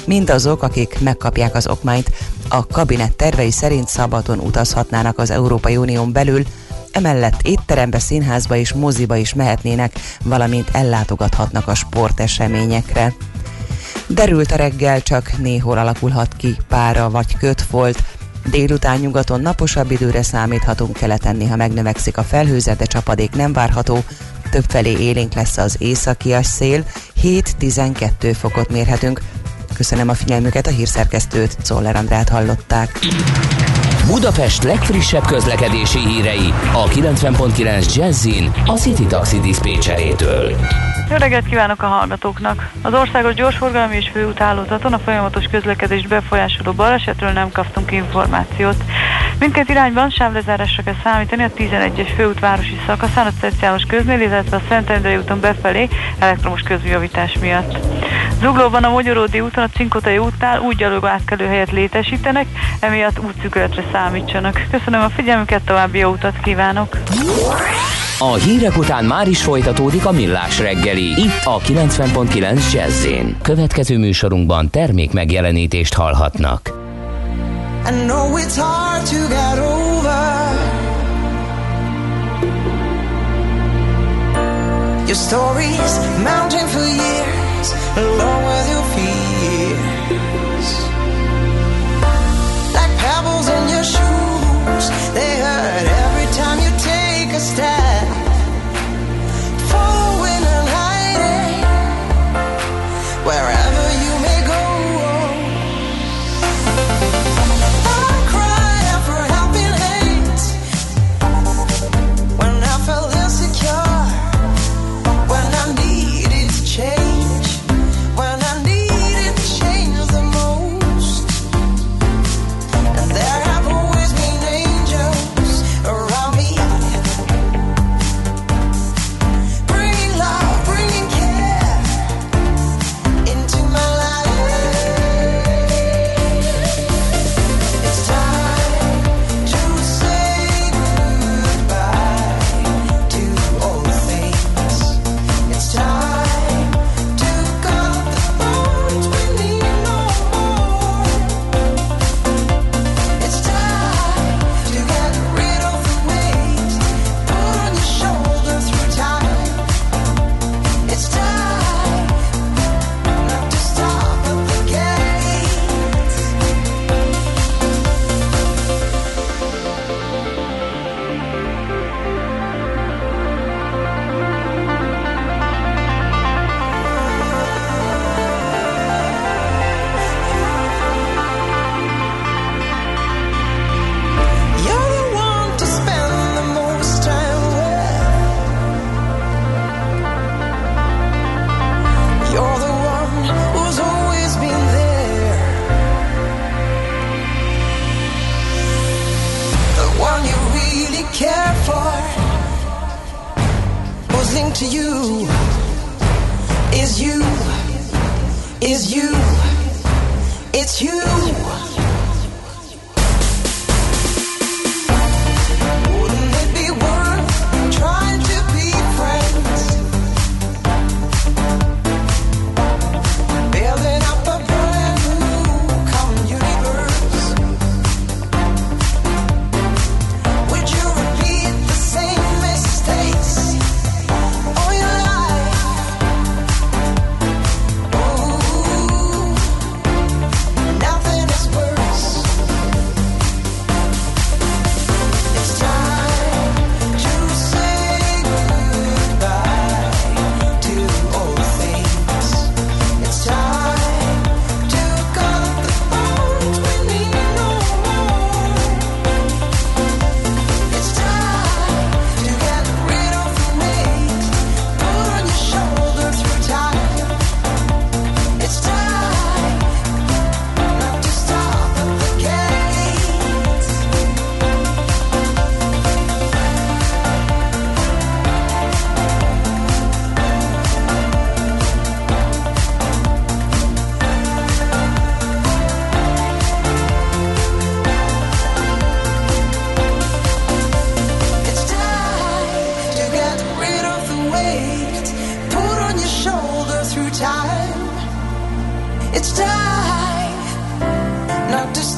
mindazok, akik megkapják az okmányt, a kabinet tervei szerint szabadon utazhatnának az Európai Unión belül, emellett étterembe, színházba és moziba is mehetnének, valamint ellátogathatnak a sporteseményekre. Derült a reggel, csak néhol alakulhat ki pára vagy kötfolt, Délután nyugaton naposabb időre számíthatunk, keleten néha megnövekszik a felhőzet, de csapadék nem várható. Többfelé élénk lesz az északias szél, 7-12 fokot mérhetünk. Köszönöm a figyelmüket, a hírszerkesztőt, Czoller Andrát hallották. Budapest legfrissebb közlekedési hírei a 90.9 Jazzin a City Taxi Dispécsejétől. Jó reggelt kívánok a hallgatóknak! Az országos gyorsforgalmi és főúthálózaton a folyamatos közlekedést befolyásoló balesetről nem kaptunk információt. Mindkét irányban sávlezárásra kell számítani a 11-es főút városi szakaszán, a Szent János köznél, illetve a Szent Endrei úton befelé elektromos közjavítás miatt. Zuglóban a Magyaródi úton, a Cinkotai útnál úgy gyalogó átkelő helyet létesítenek, emiatt útszükületre számítsanak. Köszönöm a figyelmüket, további jó utat kívánok! A hírek után már is folytatódik a millás reggeli, itt a 90.9 jazz Következő műsorunkban termék megjelenítést hallhatnak. I know it's hard to get over Your stories mounting for years Along with your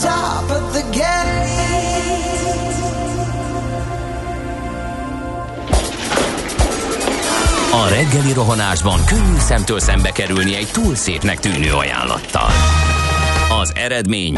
top of the gate. A reggeli rohanásban könnyű szemtől szembe kerülni egy túl szépnek tűnő ajánlattal. Az eredmény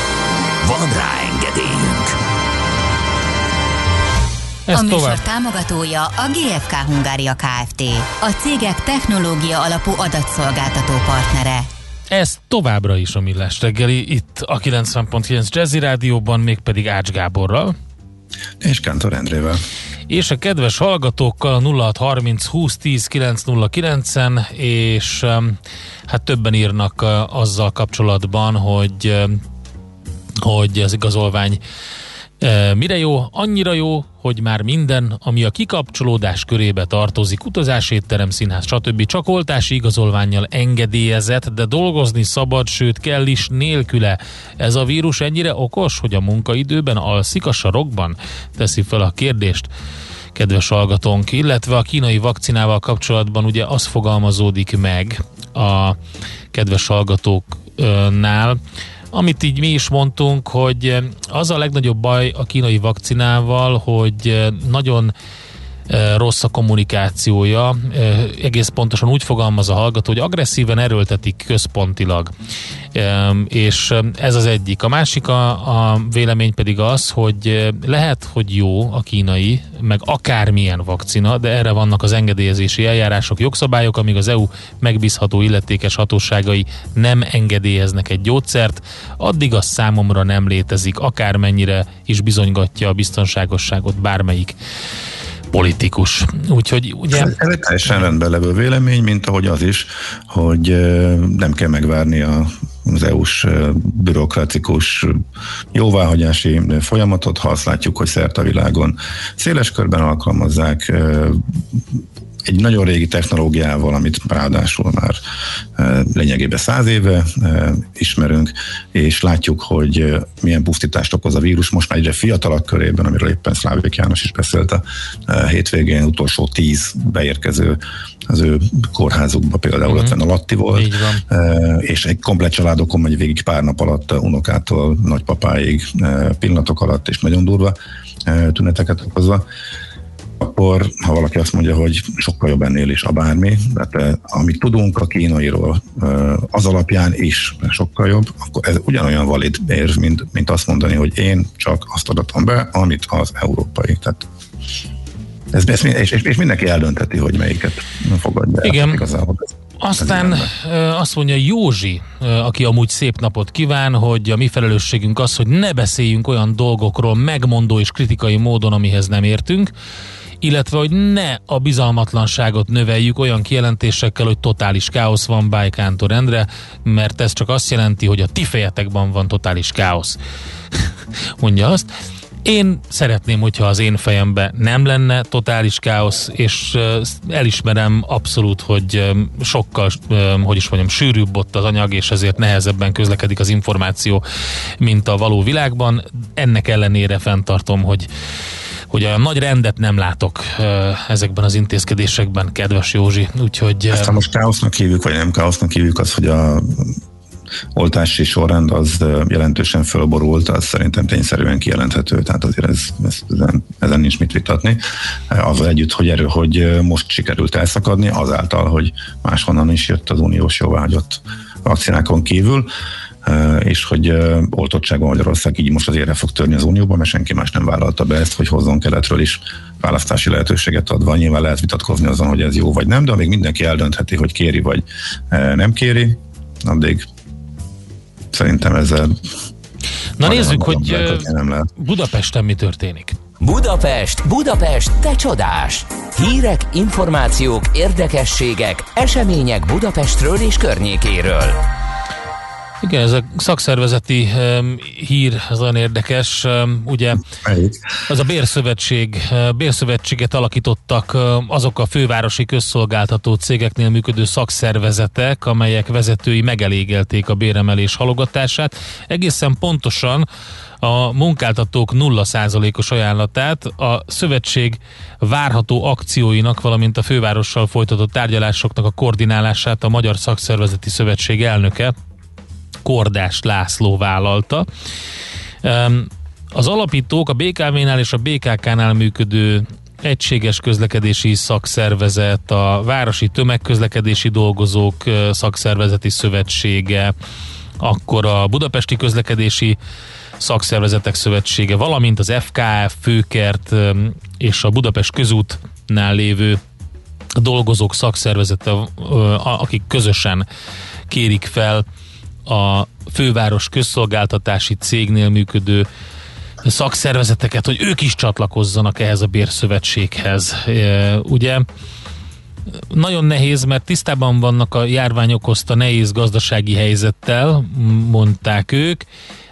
Van rá engedélyünk! Ez a műsor tovább. támogatója a GFK Hungária Kft. A cégek technológia alapú adatszolgáltató partnere. Ez továbbra is a Millás reggeli, itt a 90.9 Jazzy Rádióban, mégpedig Ács Gáborral. És Kántor Endrével. És a kedves hallgatókkal 0630 20 10 909-en, és hát többen írnak azzal kapcsolatban, hogy hogy az igazolvány Mire jó? Annyira jó, hogy már minden, ami a kikapcsolódás körébe tartozik, utazás, étterem, színház, stb. csak oltási igazolványjal engedélyezett, de dolgozni szabad, sőt kell is nélküle. Ez a vírus ennyire okos, hogy a munkaidőben alszik a sarokban? Teszi fel a kérdést kedves hallgatónk, illetve a kínai vakcinával kapcsolatban ugye az fogalmazódik meg a kedves hallgatóknál, amit így mi is mondtunk, hogy eh, az a legnagyobb baj a kínai vakcinával, hogy eh, nagyon rossz a kommunikációja. Egész pontosan úgy fogalmaz a hallgató, hogy agresszíven erőltetik központilag és ez az egyik. A másik a, a vélemény pedig az, hogy lehet, hogy jó a kínai, meg akármilyen vakcina, de erre vannak az engedélyezési eljárások, jogszabályok, amíg az EU megbízható illetékes hatóságai nem engedélyeznek egy gyógyszert, addig az számomra nem létezik, akármennyire is bizonygatja a biztonságosságot bármelyik politikus. Úgyhogy ugye... Ez, egy teljesen rendben levő vélemény, mint ahogy az is, hogy nem kell megvárni a az EU-s bürokratikus jóváhagyási folyamatot, ha azt látjuk, hogy szerte a világon széles körben alkalmazzák, egy nagyon régi technológiával, amit ráadásul már e, lényegében száz éve e, ismerünk, és látjuk, hogy e, milyen pusztítást okoz a vírus. Most már egyre fiatalak körében, amiről éppen Szlávik János is beszélt a hétvégén, utolsó tíz beérkező az ő kórházukba például mm-hmm. a Latti volt, és egy komplet családokon megy végig pár nap alatt unokától nagypapáig pillanatok alatt, és nagyon durva tüneteket okozva akkor ha valaki azt mondja, hogy sokkal jobb ennél is a bármi, tehát eh, amit tudunk a kínairól eh, az alapján is sokkal jobb, akkor ez ugyanolyan valid érv, mint, mint azt mondani, hogy én csak azt adatom be, amit az európai. Tehát ez, ez, és, és mindenki eldönteti, hogy melyiket fogadja Igen. Igazából. Aztán eh, azt mondja Józsi, aki amúgy szép napot kíván, hogy a mi felelősségünk az, hogy ne beszéljünk olyan dolgokról megmondó és kritikai módon, amihez nem értünk illetve hogy ne a bizalmatlanságot növeljük olyan kijelentésekkel, hogy totális káosz van Bájkántor Endre, mert ez csak azt jelenti, hogy a ti fejetekben van totális káosz. Mondja azt. Én szeretném, hogyha az én fejemben nem lenne totális káosz, és elismerem abszolút, hogy sokkal, hogy is mondjam, sűrűbb ott az anyag, és ezért nehezebben közlekedik az információ, mint a való világban. Ennek ellenére fenntartom, hogy hogy a nagy rendet nem látok ezekben az intézkedésekben, kedves Józsi, úgyhogy... Ezt most káosznak hívjuk, vagy nem káosznak hívjuk, az, hogy a oltási sorrend az jelentősen fölborult, az szerintem tényszerűen kijelenthető, tehát azért ez, ez, ezen, ezen nincs mit vitatni. Az együtt, hogy erő, hogy most sikerült elszakadni, azáltal, hogy máshonnan is jött az uniós jóvágyott vakcinákon kívül és hogy oltottságban Magyarország így most azért fog törni az Unióban, mert senki más nem vállalta be ezt, hogy hozzon keletről is választási lehetőséget adva. Nyilván lehet vitatkozni azon, hogy ez jó vagy nem, de amíg mindenki eldöntheti, hogy kéri vagy nem kéri, addig szerintem ezzel Na nézzük, hogy nem lehet. Budapesten mi történik. Budapest, Budapest, te csodás! Hírek, információk, érdekességek, események Budapestről és környékéről. Igen, ez a szakszervezeti um, hír, az olyan érdekes. Um, ugye az a bérszövetség, uh, bérszövetséget alakítottak uh, azok a fővárosi közszolgáltató cégeknél működő szakszervezetek, amelyek vezetői megelégelték a béremelés halogatását. Egészen pontosan a munkáltatók 0%-os ajánlatát a szövetség várható akcióinak, valamint a fővárossal folytatott tárgyalásoknak a koordinálását a Magyar Szakszervezeti Szövetség elnöke, Kordás László vállalta. Az alapítók a BKV-nál és a BKK-nál működő egységes közlekedési szakszervezet, a Városi Tömegközlekedési Dolgozók Szakszervezeti Szövetsége, akkor a Budapesti Közlekedési Szakszervezetek Szövetsége, valamint az FKF, Főkert és a Budapest közútnál lévő dolgozók szakszervezete, akik közösen kérik fel a főváros közszolgáltatási cégnél működő szakszervezeteket, hogy ők is csatlakozzanak ehhez a bérszövetséghez. Ugye nagyon nehéz, mert tisztában vannak a járvány okozta nehéz gazdasági helyzettel, mondták ők,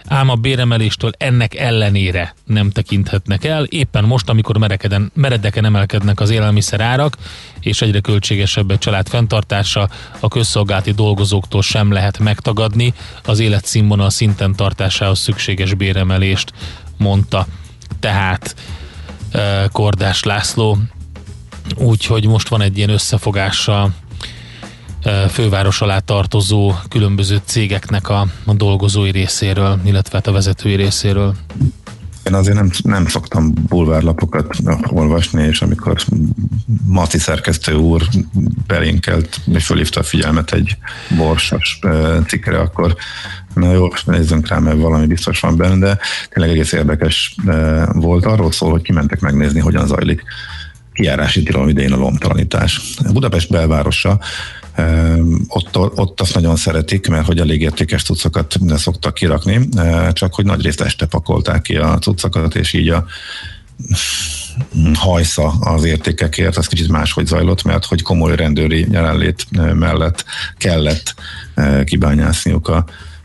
ám a béremeléstől ennek ellenére nem tekinthetnek el. Éppen most, amikor merekeden, meredeken emelkednek az élelmiszer árak, és egyre költségesebb egy család fenntartása, a közszolgálati dolgozóktól sem lehet megtagadni az életszínvonal szinten tartásához szükséges béremelést, mondta tehát eh, Kordás László. Úgyhogy most van egy ilyen összefogása főváros alá tartozó különböző cégeknek a, a dolgozói részéről, illetve hát a vezetői részéről. Én azért nem, nem szoktam bulvárlapokat olvasni, és amikor Maci szerkesztő úr belénkelt, és fölhívta a figyelmet egy borsos cikkre, akkor na jó, nézzünk rá, mert valami biztos van benne, de tényleg egész érdekes volt. Arról szól, hogy kimentek megnézni, hogyan zajlik kiárási tilalom idején a lomtalanítás. Budapest belvárosa ott, ott azt nagyon szeretik, mert hogy elég értékes cuccokat szoktak kirakni, csak hogy nagy részt este pakolták ki a cuccokat, és így a hajsza az értékekért, az kicsit máshogy zajlott, mert hogy komoly rendőri jelenlét mellett kellett kibányászniuk a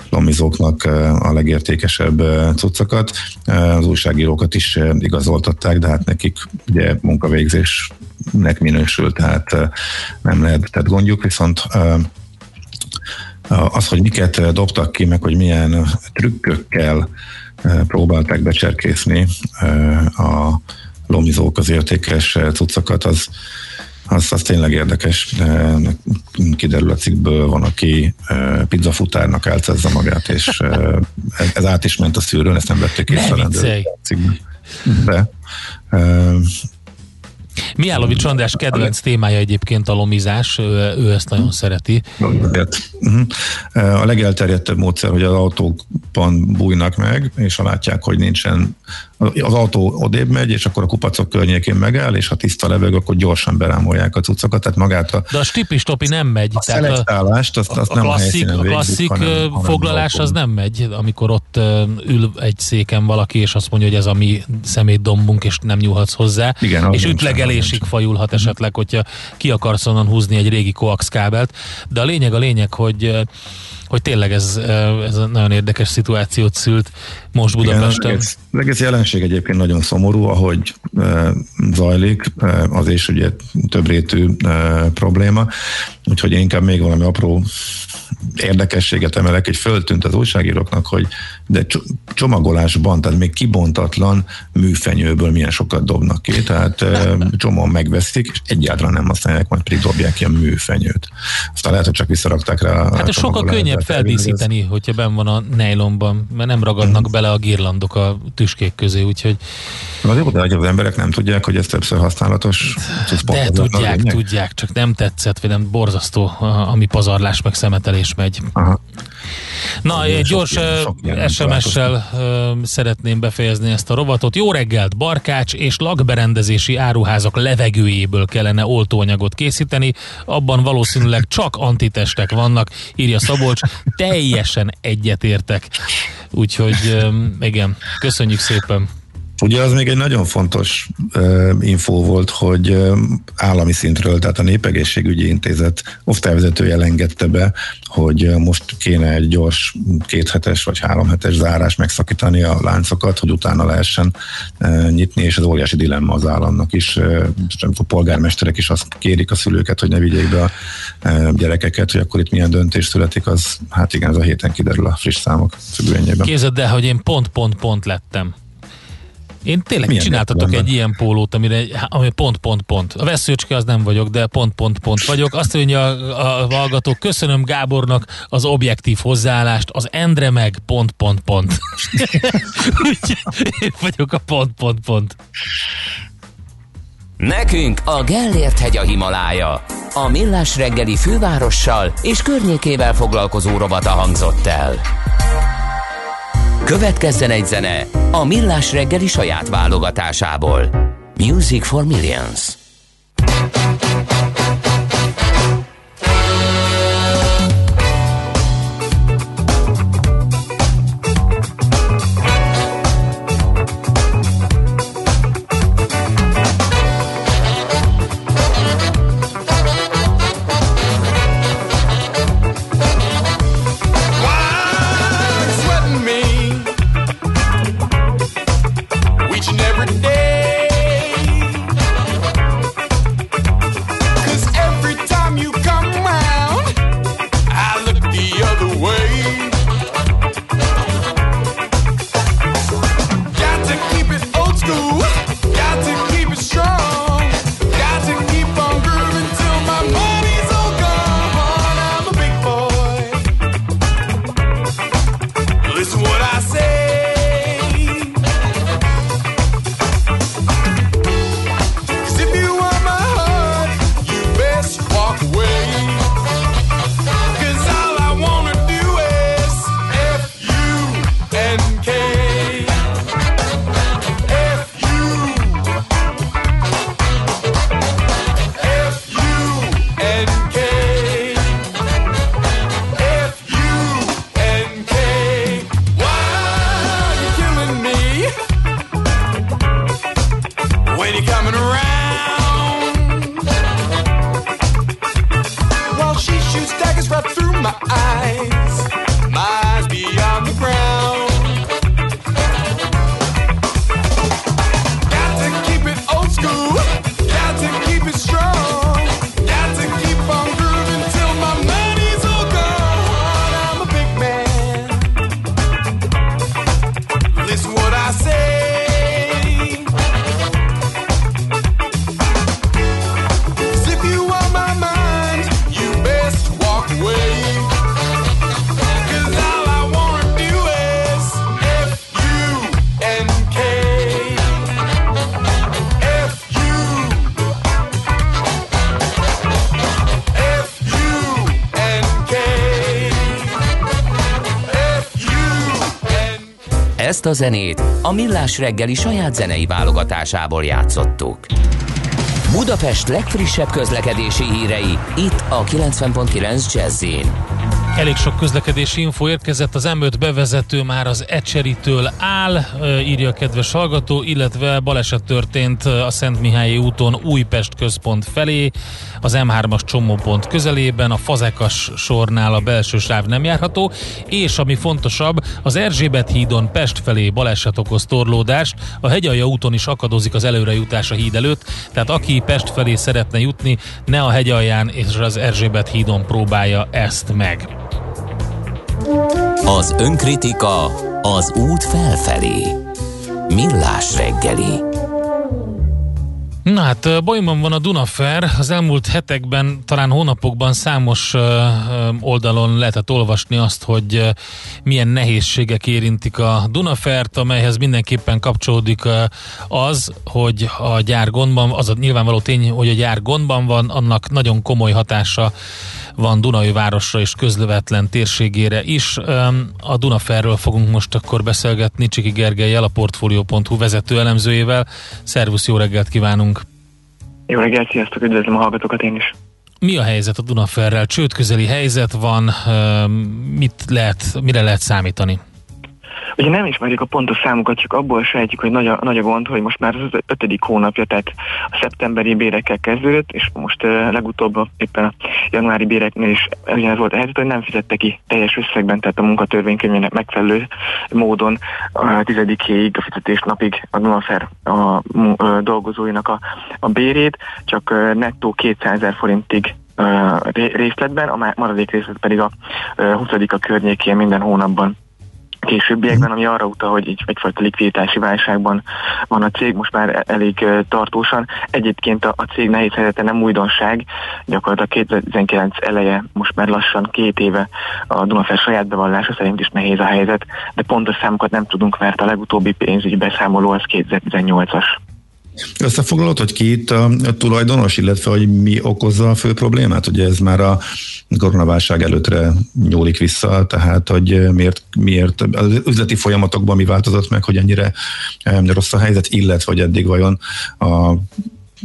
lomizóknak a legértékesebb cuccokat. Az újságírókat is igazoltatták, de hát nekik ugye munkavégzésnek minősül, tehát nem lehet tehát gondjuk, viszont az, hogy miket dobtak ki, meg hogy milyen trükkökkel próbálták becserkészni a lomizók az értékes cuccokat, az, az, az tényleg érdekes. Kiderül a cikkből, van, aki pizzafutárnak álcázza magát, és ez át is ment a szűrőn, ezt nem vették észre. De Miálovics András kedvenc témája egyébként a lomizás, ő, ő ezt nagyon szereti. Mhm. A legelterjedtebb módszer, hogy az autókban bújnak meg, és ha látják, hogy nincsen az autó odébb megy, és akkor a kupacok környékén megáll, és ha tiszta leveg, akkor gyorsan berámolják a cuccokat, tehát magát a... De a stipi-stopi nem megy. A tehát szelektálást, azt, azt a nem klasszik, a, a klasszik hanem, foglalás hanem az nem megy, amikor ott ül egy széken valaki, és azt mondja, hogy ez a mi szemétdombunk, és nem nyúlhatsz hozzá. Igen, és ütlegelésig fajulhat esetleg, hogyha ki akarsz onnan húzni egy régi koaxkábelt. De a lényeg a lényeg, hogy hogy tényleg ez, ez nagyon érdekes szituációt szült most Budapesten. Igen, az, egész, egész jelenség egyébként nagyon szomorú, ahogy e, zajlik, e, az is ugye több rétű e, probléma, úgyhogy én inkább még valami apró érdekességet emelek, egy föltűnt az újságíróknak, hogy de csomagolásban, tehát még kibontatlan műfenyőből milyen sokat dobnak ki, tehát csomóan megveszik, és egyáltalán nem használják, majd pedig dobják ki a műfenyőt. Aztán lehet, hogy csak visszarakták rá. Hát ez sokkal könnyebb feldíszíteni, ez... hogyha ben van a nejlomban, mert nem ragadnak mm. bele a girlandok a tüskék közé, úgyhogy... Na jó, de hogy az emberek nem tudják, hogy ez többször használatos. De tudják, tudják, csak nem tetszett, vagy nem borzasztó, ami pazarlás meg szemetelés megy. Aha. Na, egy gyors SMS-sel szeretném befejezni ezt a rovatot. Jó reggelt! Barkács és lakberendezési áruházak levegőjéből kellene oltóanyagot készíteni, abban valószínűleg csak antitestek vannak, írja Szabolcs. Teljesen egyetértek. Úgyhogy igen, köszönjük szépen! Ugye az még egy nagyon fontos uh, infó volt, hogy uh, állami szintről, tehát a Népegészségügyi Intézet osztályvezetője elengedte be, hogy uh, most kéne egy gyors kéthetes vagy háromhetes zárás megszakítani a láncokat, hogy utána lehessen uh, nyitni, és ez óriási dilemma az államnak is. Uh, a polgármesterek is azt kérik a szülőket, hogy ne vigyék be a uh, gyerekeket, hogy akkor itt milyen döntés születik, az hát igen, ez a héten kiderül a friss számok függvényében. Képzeld el, hogy én pont-pont-pont lettem. Én tényleg Milyen csináltatok egy ilyen pólót, amire, ami pont, pont, pont. A veszőcske az nem vagyok, de pont, pont, pont vagyok. Azt mondja a, a hallgatók, köszönöm Gábornak az objektív hozzáállást, az Endre meg pont, pont, pont. Én vagyok a pont, pont, pont. Nekünk a Gellért hegy a Himalája. A Millás reggeli fővárossal és környékével foglalkozó robata hangzott el. Következzen egy zene a Millás reggeli saját válogatásából. Music for Millions. Zenét. A Millás reggeli saját zenei válogatásából játszottuk. Budapest legfrissebb közlekedési hírei, itt a 90.9 jazz Elég sok közlekedési info érkezett, az M5 bevezető már az Ecseritől áll, írja a kedves hallgató, illetve baleset történt a Szent Mihályi úton Újpest központ felé, az M3-as csomópont közelében, a Fazekas sornál a belső sáv nem járható, és ami fontosabb, az Erzsébet hídon Pest felé baleset okoz torlódást, a Hegyalja úton is akadozik az előrejutás a híd előtt, tehát aki Pest felé szeretne jutni, ne a Hegyalján és az Erzsébet hídon próbálja ezt meg. Az önkritika az út felfelé. Millás reggeli. Na hát bajban van a Dunafer. Az elmúlt hetekben, talán hónapokban számos oldalon lehetett olvasni azt, hogy milyen nehézségek érintik a Dunafert, amelyhez mindenképpen kapcsolódik az, hogy a gyár gondban, az a nyilvánvaló tény, hogy a gyár gondban van, annak nagyon komoly hatása van Dunai városra és közlövetlen térségére is. A Dunaferről fogunk most akkor beszélgetni Csiki Gergelyel, a Portfolio.hu vezető elemzőjével. Szervusz, jó reggelt kívánunk! Jó reggelt, sziasztok, üdvözlöm a hallgatókat én is! Mi a helyzet a Dunaferrel? Csődközeli helyzet van, mit lehet, mire lehet számítani? Ugye nem ismerjük a pontos számokat, csak abból sejtjük, hogy nagy a, nagy a gond, hogy most már az ötödik hónapja, tehát a szeptemberi bérekkel kezdődött, és most uh, legutóbb éppen a januári béreknél is ugyanez volt a helyzet, hogy nem fizette ki teljes összegben, tehát a munkatörvénykönyvének megfelelő módon a tizedikéig, a fizetés napig a Dunafer a, a, dolgozóinak a, a bérét, csak uh, nettó 200 ezer forintig részletben, a maradék részlet pedig a 20 a környékén minden hónapban későbbiekben, ami arra utal, hogy így egyfajta likviditási válságban van a cég, most már elég tartósan. Egyébként a, a cég nehéz helyzete nem újdonság, gyakorlatilag 2019 eleje, most már lassan két éve a Dunafer saját bevallása szerint is nehéz a helyzet, de pontos számokat nem tudunk, mert a legutóbbi pénzügyi beszámoló az 2018-as. Összefoglalod, hogy ki itt a tulajdonos, illetve hogy mi okozza a fő problémát? Ugye ez már a koronaválság előttre nyúlik vissza, tehát hogy miért, miért az üzleti folyamatokban mi változott meg, hogy ennyire rossz a helyzet, illetve hogy eddig vajon a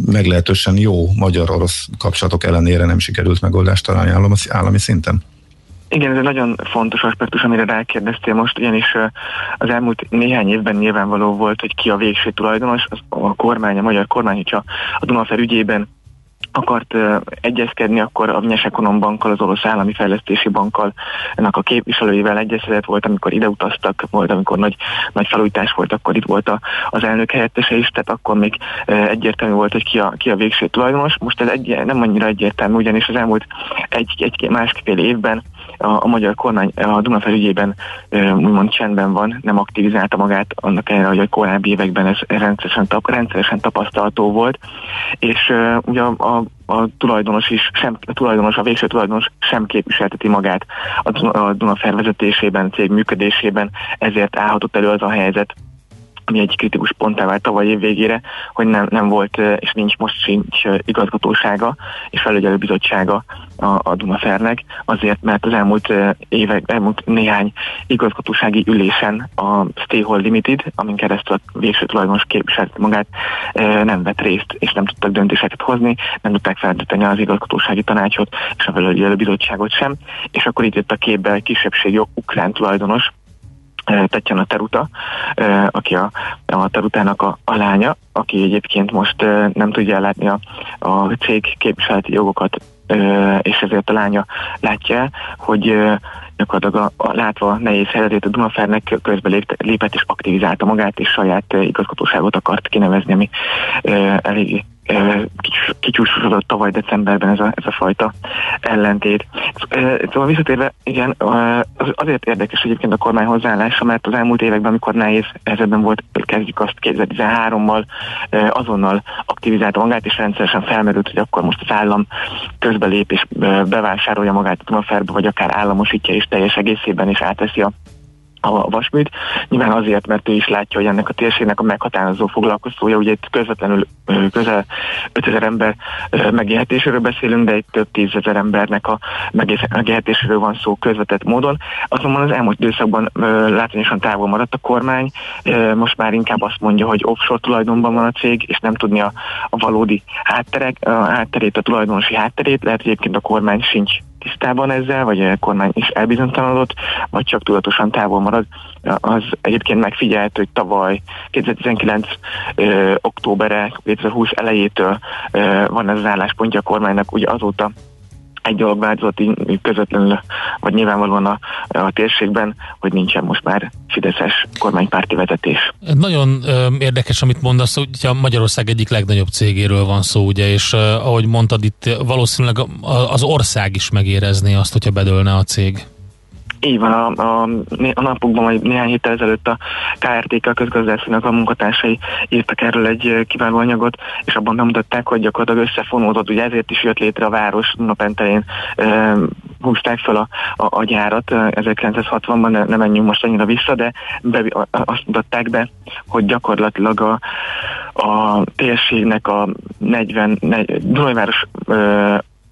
meglehetősen jó magyar-orosz kapcsolatok ellenére nem sikerült megoldást találni állami, szinten? Igen, ez egy nagyon fontos aspektus, amire rákérdeztél most, ugyanis az elmúlt néhány évben nyilvánvaló volt, hogy ki a végső tulajdonos, az a kormány, a magyar kormány, hogyha a Dunafer ügyében akart uh, egyezkedni, akkor a Ekonom bankkal, az orosz állami fejlesztési bankkal, ennek a képviselőivel egyeztetett volt, amikor ide utaztak, volt, amikor nagy, nagy felújítás volt, akkor itt volt a, az elnök helyettese is, tehát akkor még uh, egyértelmű volt, hogy ki a, ki a végső tulajdonos. Most ez egy, nem annyira egyértelmű, ugyanis az elmúlt egy, egy másfél évben a, a magyar kormány a Dunafer ügyében úgymond csendben van, nem aktivizálta magát, annak ellenére, hogy a korábbi években ez rendszeresen, tap, rendszeresen tapasztalható volt, és ugye a, a a tulajdonos is, sem, a tulajdonos, a végső tulajdonos sem képviselteti magát a, a Dunafer vezetésében, cég működésében, ezért állhatott elő az a helyzet, ami egy kritikus ponttá vált tavaly év végére, hogy nem, nem volt, és nincs most sincs igazgatósága és felügyelőbizottsága a, a Dunafernek, azért, mert az elmúlt évek, elmúlt néhány igazgatósági ülésen a Stayhold Limited, amin keresztül a végső tulajdonos képviselt magát, nem vett részt, és nem tudtak döntéseket hozni, nem tudták feltölteni az igazgatósági tanácsot, és a felügyelőbizottságot sem, és akkor itt jött a képbe kisebbségi ukrán tulajdonos, Tetjana Teruta, aki a, a Terutának a, a lánya, aki egyébként most nem tudja ellátni a, a cég képviseleti jogokat, és ezért a lánya látja hogy gyakorlatilag a, a látva nehéz helyzetét a Dunafernek közbe lépett és aktivizálta magát, és saját igazgatóságot akart kinevezni, ami elég kicsúsosodott tavaly decemberben ez a, ez a fajta ellentét. Szóval visszatérve, igen, azért érdekes egyébként a kormány hozzáállása, mert az elmúlt években, amikor nehéz helyzetben volt, kezdjük azt 2013-mal, azonnal aktivizálta magát, és rendszeresen felmerült, hogy akkor most az állam közbelép és bevásárolja magát a Dunaferbe, vagy akár államosítja és teljes egészében is átveszi a a vasműt. Nyilván azért, mert ő is látja, hogy ennek a térségnek a meghatározó foglalkozója, ugye itt közvetlenül közel 5000 ember megélhetéséről beszélünk, de itt több tízezer embernek a megélhetéséről van szó közvetett módon. Azonban az elmúlt időszakban látványosan távol maradt a kormány, most már inkább azt mondja, hogy offshore tulajdonban van a cég, és nem tudni a, a valódi hátterek, a hátterét, a tulajdonosi hátterét, lehet, hogy egyébként a kormány sincs tisztában ezzel, vagy a kormány is elbizonytalanodott, vagy csak tudatosan távol marad. Az egyébként megfigyelt, hogy tavaly 2019. Ö, októbere, 2020 elejétől ö, van ez az álláspontja a kormánynak, ugye azóta egy dolog változott így közvetlenül, vagy nyilvánvalóan a, a térségben, hogy nincsen most már Fideszes kormánypárti vezetés. Nagyon ö, érdekes, amit mondasz, hogy a Magyarország egyik legnagyobb cégéről van szó, ugye, és ö, ahogy mondtad, itt valószínűleg az ország is megérezné azt, hogyha bedőlne a cég. Így van, a, a, a napokban, vagy néhány héttel ezelőtt a KRTK a közgazdászinak a munkatársai írtak erről egy kiváló anyagot, és abban bemutatták, hogy gyakorlatilag összefonódott, ugye ezért is jött létre a város napentelén e, húzták fel a, a, a gyárat 1960-ban, ne, ne menjünk most annyira vissza, de be, azt mutatták be, hogy gyakorlatilag a, a térségnek a 40, 40 Dunajváros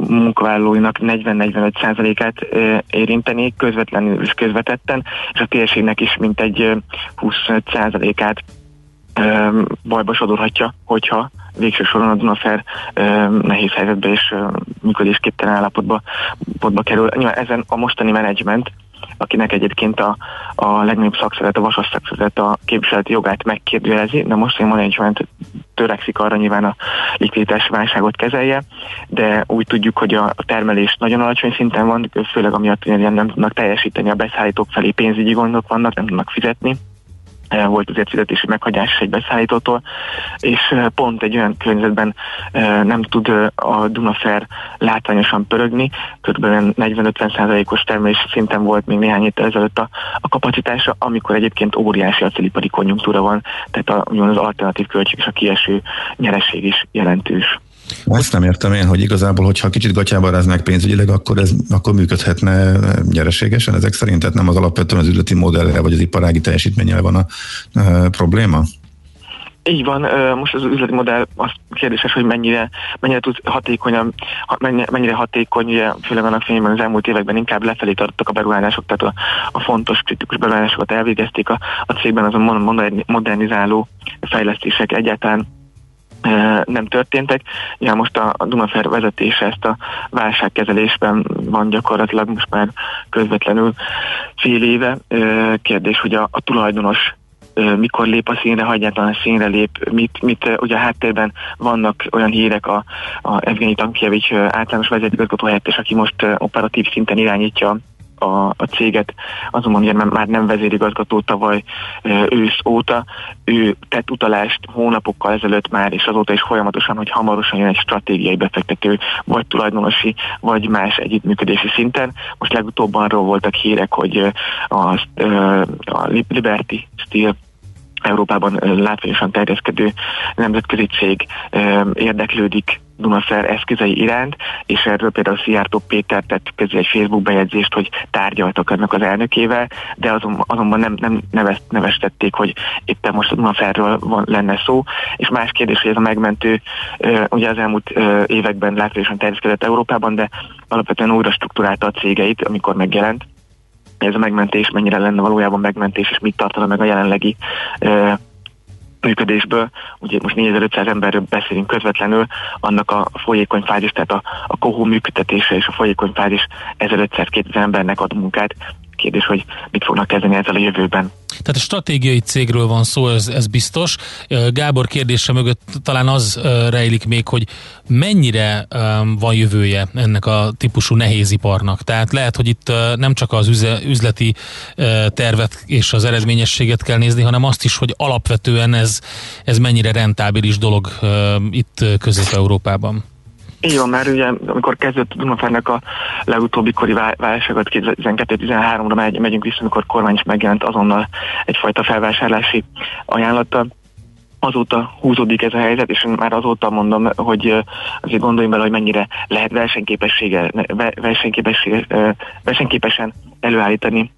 munkavállalóinak 40-45%-át érinteni közvetlenül és közvetetten, és a térségnek is mintegy 25%-át bajba sodorhatja, hogyha végső soron a Dunafer nehéz helyzetbe és működésképtelen állapotba potba kerül. Nyilván ezen a mostani menedzsment akinek egyébként a, a legnagyobb szakszervezet, a vasas szakszervezet a képviseleti jogát megkérdőjelezi, de most én management törekszik arra nyilván a likviditás válságot kezelje, de úgy tudjuk, hogy a termelés nagyon alacsony szinten van, főleg amiatt, hogy nem tudnak teljesíteni a beszállítók felé pénzügyi gondok vannak, nem tudnak fizetni volt azért fizetési meghagyás egy beszállítótól, és pont egy olyan környezetben nem tud a Dunafer látványosan pörögni, kb. 40-50%-os termelési szinten volt még néhány héttel ezelőtt a, a kapacitása, amikor egyébként óriási acélipari konjunktúra van, tehát a, az alternatív költség és a kieső nyereség is jelentős. Ezt nem értem én, hogy igazából, hogyha kicsit gatyába ráznák pénzügyileg, akkor ez akkor működhetne nyereségesen ezek szerint, tehát nem az alapvetően az üzleti modellel vagy az iparági teljesítménnyel van a e, probléma? Így van, most az üzleti modell az kérdéses, hogy mennyire, mennyire tud hatékonyan, mennyire hatékony, ugye, főleg annak fényében az elmúlt években inkább lefelé tartottak a beruházások, tehát a, a fontos kritikus beruházásokat elvégezték a, a cégben, azon modernizáló fejlesztések egyáltalán nem történtek. Ja, most a, a Dunafer vezetése ezt a válságkezelésben van gyakorlatilag most már közvetlenül fél éve. Kérdés, hogy a, a tulajdonos mikor lép a színre, ha egyáltalán színre lép, mit, mit ugye a háttérben vannak olyan hírek, a, a Evgeny Tankjevics általános vezetőigazgató helyettes, aki most operatív szinten irányítja a, a céget, azonban ugye már nem vezérigazgató tavaly ősz óta, ő tett utalást hónapokkal ezelőtt már, és azóta is folyamatosan, hogy hamarosan jön egy stratégiai befektető, vagy tulajdonosi, vagy más együttműködési szinten. Most legutóbb arról voltak hírek, hogy a, a Liberty Steel Európában látványosan terjeszkedő nemzetközi cég érdeklődik Dunaszer eszközei iránt, és erről például Szijjártó Péter tett közé egy Facebook bejegyzést, hogy tárgyaltak ennek az elnökével, de azon, azonban nem, nem nevest, nevestették, hogy éppen most a Dunaszerről van, lenne szó, és más kérdés, hogy ez a megmentő ugye az elmúlt években látványosan terjeszkedett Európában, de alapvetően újra struktúrálta a cégeit, amikor megjelent, ez a megmentés mennyire lenne valójában megmentés, és mit tartana meg a jelenlegi működésből, ugye most 4500 emberről beszélünk közvetlenül, annak a folyékony fázis, tehát a, a kohó működtetése és a folyékony fázis 1500-2000 embernek ad munkát, kérdés, hogy mit fognak kezdeni ezzel a jövőben. Tehát a stratégiai cégről van szó, ez, ez biztos. Gábor kérdése mögött talán az rejlik még, hogy mennyire van jövője ennek a típusú nehéziparnak. Tehát lehet, hogy itt nem csak az üzleti tervet és az eredményességet kell nézni, hanem azt is, hogy alapvetően ez, ez mennyire rentábilis dolog itt Közép-Európában. Így van, mert ugye amikor kezdődött a Dunafernek a legutóbbi kori válságot 2012-13-ra megy, megyünk vissza, amikor kormány is megjelent azonnal egyfajta felvásárlási ajánlata, azóta húzódik ez a helyzet, és már azóta mondom, hogy azért gondoljunk bele, hogy mennyire lehet versenyképessége, versenyképessége, versenyképesen előállítani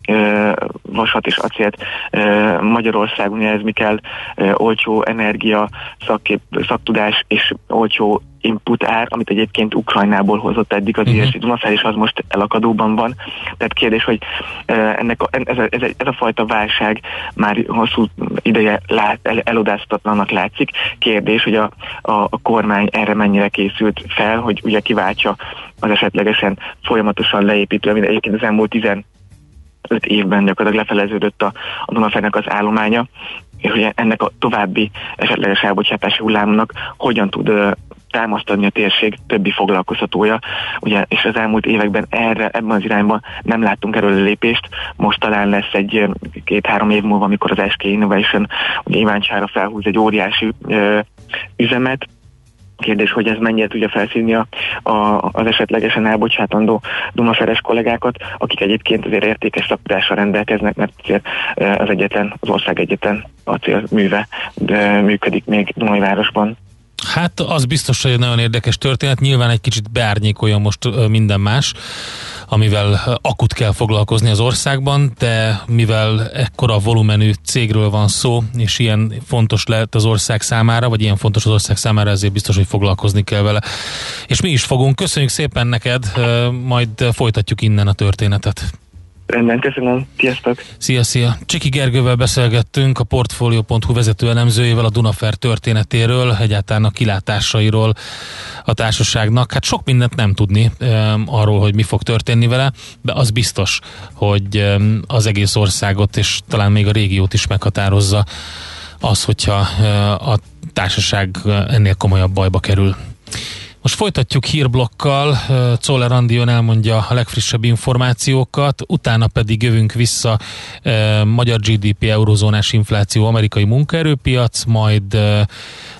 vasat és acélt Magyarországon, ez mi kell, olcsó energia, szakkép, szaktudás és olcsó input ár, amit egyébként Ukrajnából hozott eddig az uh-huh. Dunaszer, és az most elakadóban van. Tehát kérdés, hogy ennek a, ez, a, ez, a, ez a fajta válság már hosszú ideje lát, el, elodáztatlanak látszik. Kérdés, hogy a, a, a kormány erre mennyire készült fel, hogy ugye kiváltsa az esetlegesen folyamatosan leépítő, amit egyébként az elmúlt 15 évben gyakorlatilag lefeleződött a, a Dunafernek az állománya, és hogy ennek a további esetleges elbocsátási hullámnak hogyan tud támasztani a térség többi foglalkoztatója, ugye, és az elmúlt években erre, ebben az irányban nem láttunk erről lépést, most talán lesz egy két-három év múlva, amikor az SK Innovation ugye Iváncsára felhúz egy óriási ö, üzemet, Kérdés, hogy ez mennyire tudja felszínni a, a, az esetlegesen elbocsátandó Dunaferes kollégákat, akik egyébként azért értékes szakudással rendelkeznek, mert az egyetlen, az ország egyetlen acélműve működik még Dunajvárosban. Hát az biztos, hogy egy nagyon érdekes történet. Nyilván egy kicsit beárnyékolja most minden más, amivel akut kell foglalkozni az országban, de mivel ekkora volumenű cégről van szó, és ilyen fontos lehet az ország számára, vagy ilyen fontos az ország számára, ezért biztos, hogy foglalkozni kell vele. És mi is fogunk. Köszönjük szépen neked, majd folytatjuk innen a történetet. Rendben, köszönöm. Sziasztok. Szia, szia. Csiki Gergővel beszélgettünk a Portfolio.hu vezető elemzőjével a Dunafer történetéről, egyáltalán a kilátásairól a társaságnak. Hát sok mindent nem tudni um, arról, hogy mi fog történni vele, de az biztos, hogy um, az egész országot és talán még a régiót is meghatározza az, hogyha uh, a társaság ennél komolyabb bajba kerül. Most folytatjuk hírblokkal, Czoller Andion elmondja a legfrissebb információkat, utána pedig jövünk vissza magyar GDP, eurozónás infláció, amerikai munkaerőpiac, majd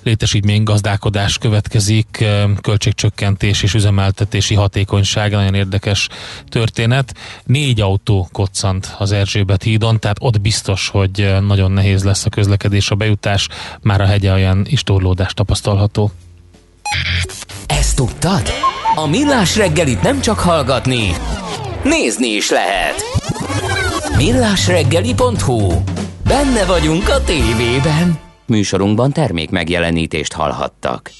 létesítmény gazdálkodás következik, költségcsökkentés és üzemeltetési hatékonyság, nagyon érdekes történet. Négy autó koccant az Erzsébet hídon, tehát ott biztos, hogy nagyon nehéz lesz a közlekedés, a bejutás, már a hegye is torlódás tapasztalható. Tudtad? A Millás reggelit nem csak hallgatni, nézni is lehet. Millásreggeli.hu Benne vagyunk a tévében. Műsorunkban termék megjelenítést hallhattak.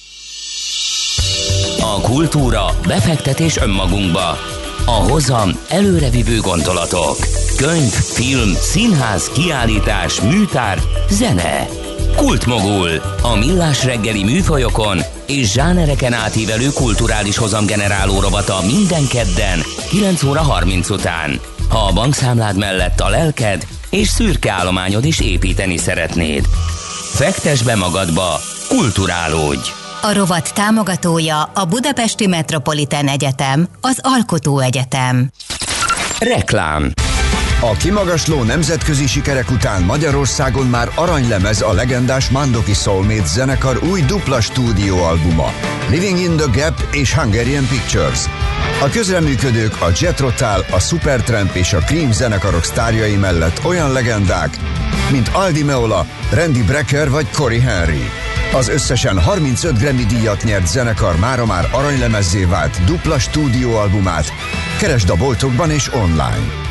A kultúra, befektetés önmagunkba. A hozam előrevívő gondolatok. Könyv, film, színház, kiállítás, műtár, zene. Kultmogul. A millás reggeli műfajokon és zsánereken átívelő kulturális hozamgeneráló rovata minden kedden 9 óra 30 után. Ha a bankszámlád mellett a lelked és szürke állományod is építeni szeretnéd. Fektes be magadba, kulturálódj! A rovat támogatója a Budapesti Metropolitán Egyetem, az Alkotó Egyetem. Reklám a kimagasló nemzetközi sikerek után Magyarországon már aranylemez a legendás Mandoki Soulmate zenekar új dupla stúdióalbuma Living in the Gap és Hungarian Pictures. A közreműködők a Jet a Supertramp és a Cream zenekarok sztárjai mellett olyan legendák, mint Aldi Meola, Randy Brecker vagy Cory Henry. Az összesen 35 Grammy díjat nyert zenekar mára már aranylemezzé vált dupla stúdióalbumát. Keresd a boltokban és online.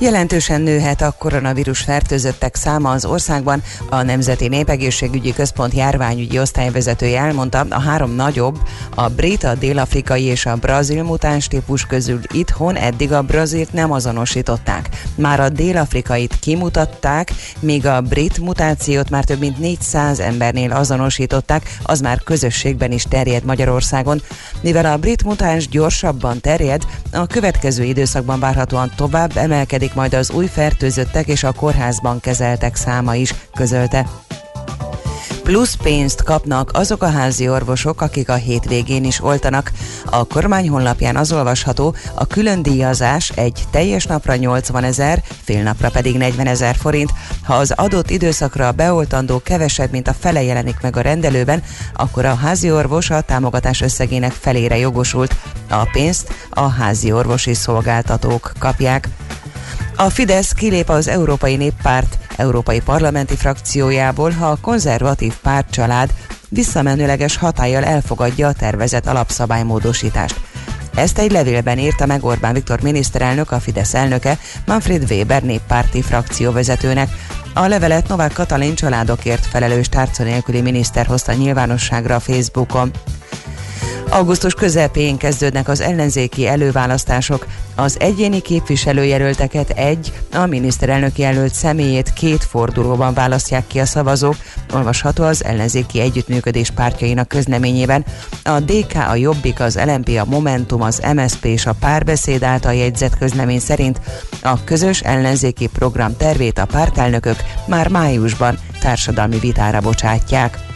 Jelentősen nőhet a koronavírus fertőzöttek száma az országban. A Nemzeti Népegészségügyi Központ járványügyi osztályvezetője elmondta, a három nagyobb, a brit, a dél-afrikai és a brazil mutáns típus közül itthon eddig a brazilt nem azonosították. Már a dél-afrikait kimutatták, míg a brit mutációt már több mint 400 embernél azonosították, az már közösségben is terjed Magyarországon. Mivel a brit mutáns gyorsabban terjed, a következő időszakban várhatóan tovább emelkedik növekszik majd az új fertőzöttek és a kórházban kezeltek száma is, közölte. Plusz pénzt kapnak azok a házi orvosok, akik a hétvégén is oltanak. A kormány honlapján az olvasható, a külön díjazás egy teljes napra 80 ezer, fél napra pedig 40 ezer forint. Ha az adott időszakra a beoltandó kevesebb, mint a fele jelenik meg a rendelőben, akkor a házi orvos a támogatás összegének felére jogosult. A pénzt a házi orvosi szolgáltatók kapják. A Fidesz kilép az Európai Néppárt európai parlamenti frakciójából, ha a konzervatív pártcsalád visszamenőleges hatállyal elfogadja a tervezett alapszabálymódosítást. Ezt egy levélben írta meg Orbán Viktor miniszterelnök, a Fidesz elnöke, Manfred Weber néppárti frakcióvezetőnek. A levelet Novák Katalin családokért felelős tárca nélküli miniszter hozta nyilvánosságra a Facebookon. Augusztus közepén kezdődnek az ellenzéki előválasztások. Az egyéni képviselőjelölteket egy, a miniszterelnök jelölt személyét két fordulóban választják ki a szavazók, olvasható az ellenzéki együttműködés pártjainak közleményében. A DK, a Jobbik, az LMP, a Momentum, az MSP és a Párbeszéd által jegyzett közlemény szerint a közös ellenzéki program tervét a pártelnökök már májusban társadalmi vitára bocsátják.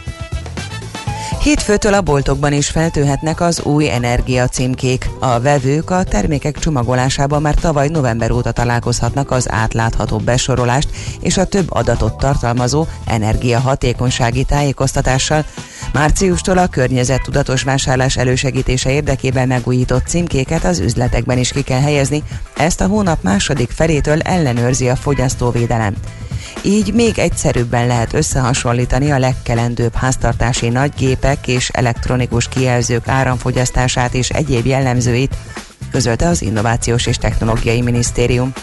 Hétfőtől a boltokban is feltűhetnek az új energia címkék. A vevők a termékek csomagolásában már tavaly november óta találkozhatnak az átlátható besorolást és a több adatot tartalmazó energiahatékonysági tájékoztatással. Márciustól a környezettudatos vásárlás elősegítése érdekében megújított címkéket az üzletekben is ki kell helyezni. Ezt a hónap második felétől ellenőrzi a fogyasztóvédelem. Így még egyszerűbben lehet összehasonlítani a legkelendőbb háztartási nagygépek és elektronikus kijelzők áramfogyasztását és egyéb jellemzőit, közölte az Innovációs és Technológiai Minisztérium.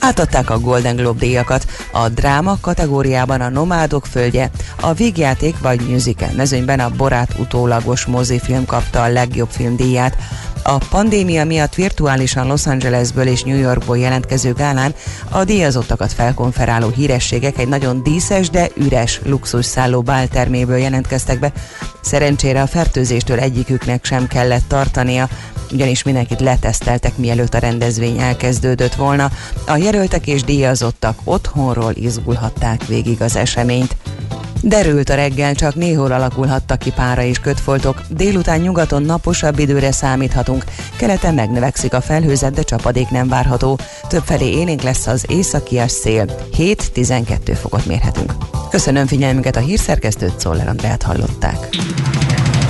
Átadták a Golden Globe díjakat, a dráma kategóriában a Nomádok földje, a vígjáték vagy musical mezőnyben a Borát utólagos mozifilm kapta a legjobb filmdíját, a pandémia miatt virtuálisan Los Angelesből és New Yorkból jelentkező gálán a díjazottakat felkonferáló hírességek egy nagyon díszes, de üres luxus szálló bálterméből jelentkeztek be. Szerencsére a fertőzéstől egyiküknek sem kellett tartania, ugyanis mindenkit leteszteltek, mielőtt a rendezvény elkezdődött volna. A jelöltek és díjazottak otthonról izgulhatták végig az eseményt. Derült a reggel, csak néhol alakulhattak ki pára és kötfoltok. Délután nyugaton naposabb időre számíthatunk. Keleten megnövekszik a felhőzet, de csapadék nem várható. Többfelé élénk lesz az északias szél. 7-12 fokot mérhetünk. Köszönöm figyelmüket a hírszerkesztőt, Szoller Andrát hallották.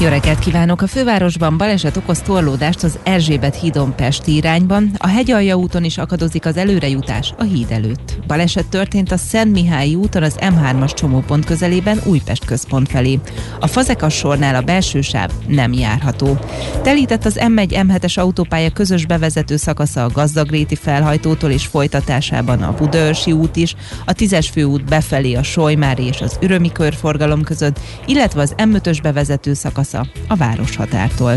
jó reggelt kívánok! A fővárosban baleset okoz torlódást az Erzsébet hídon Pesti irányban. A hegyalja úton is akadozik az előrejutás a híd előtt. Baleset történt a Szent Mihályi úton az M3-as csomópont közelében Újpest központ felé. A Fazekas sornál a belső sáv nem járható. Telített az M1 M7-es autópálya közös bevezető szakasza a Gazdagréti felhajtótól és folytatásában a Budaörsi út is, a 10-es főút befelé a Solymári és az Ürömi körforgalom között, illetve az M5-ös bevezető szakasz szakasza a városhatártól.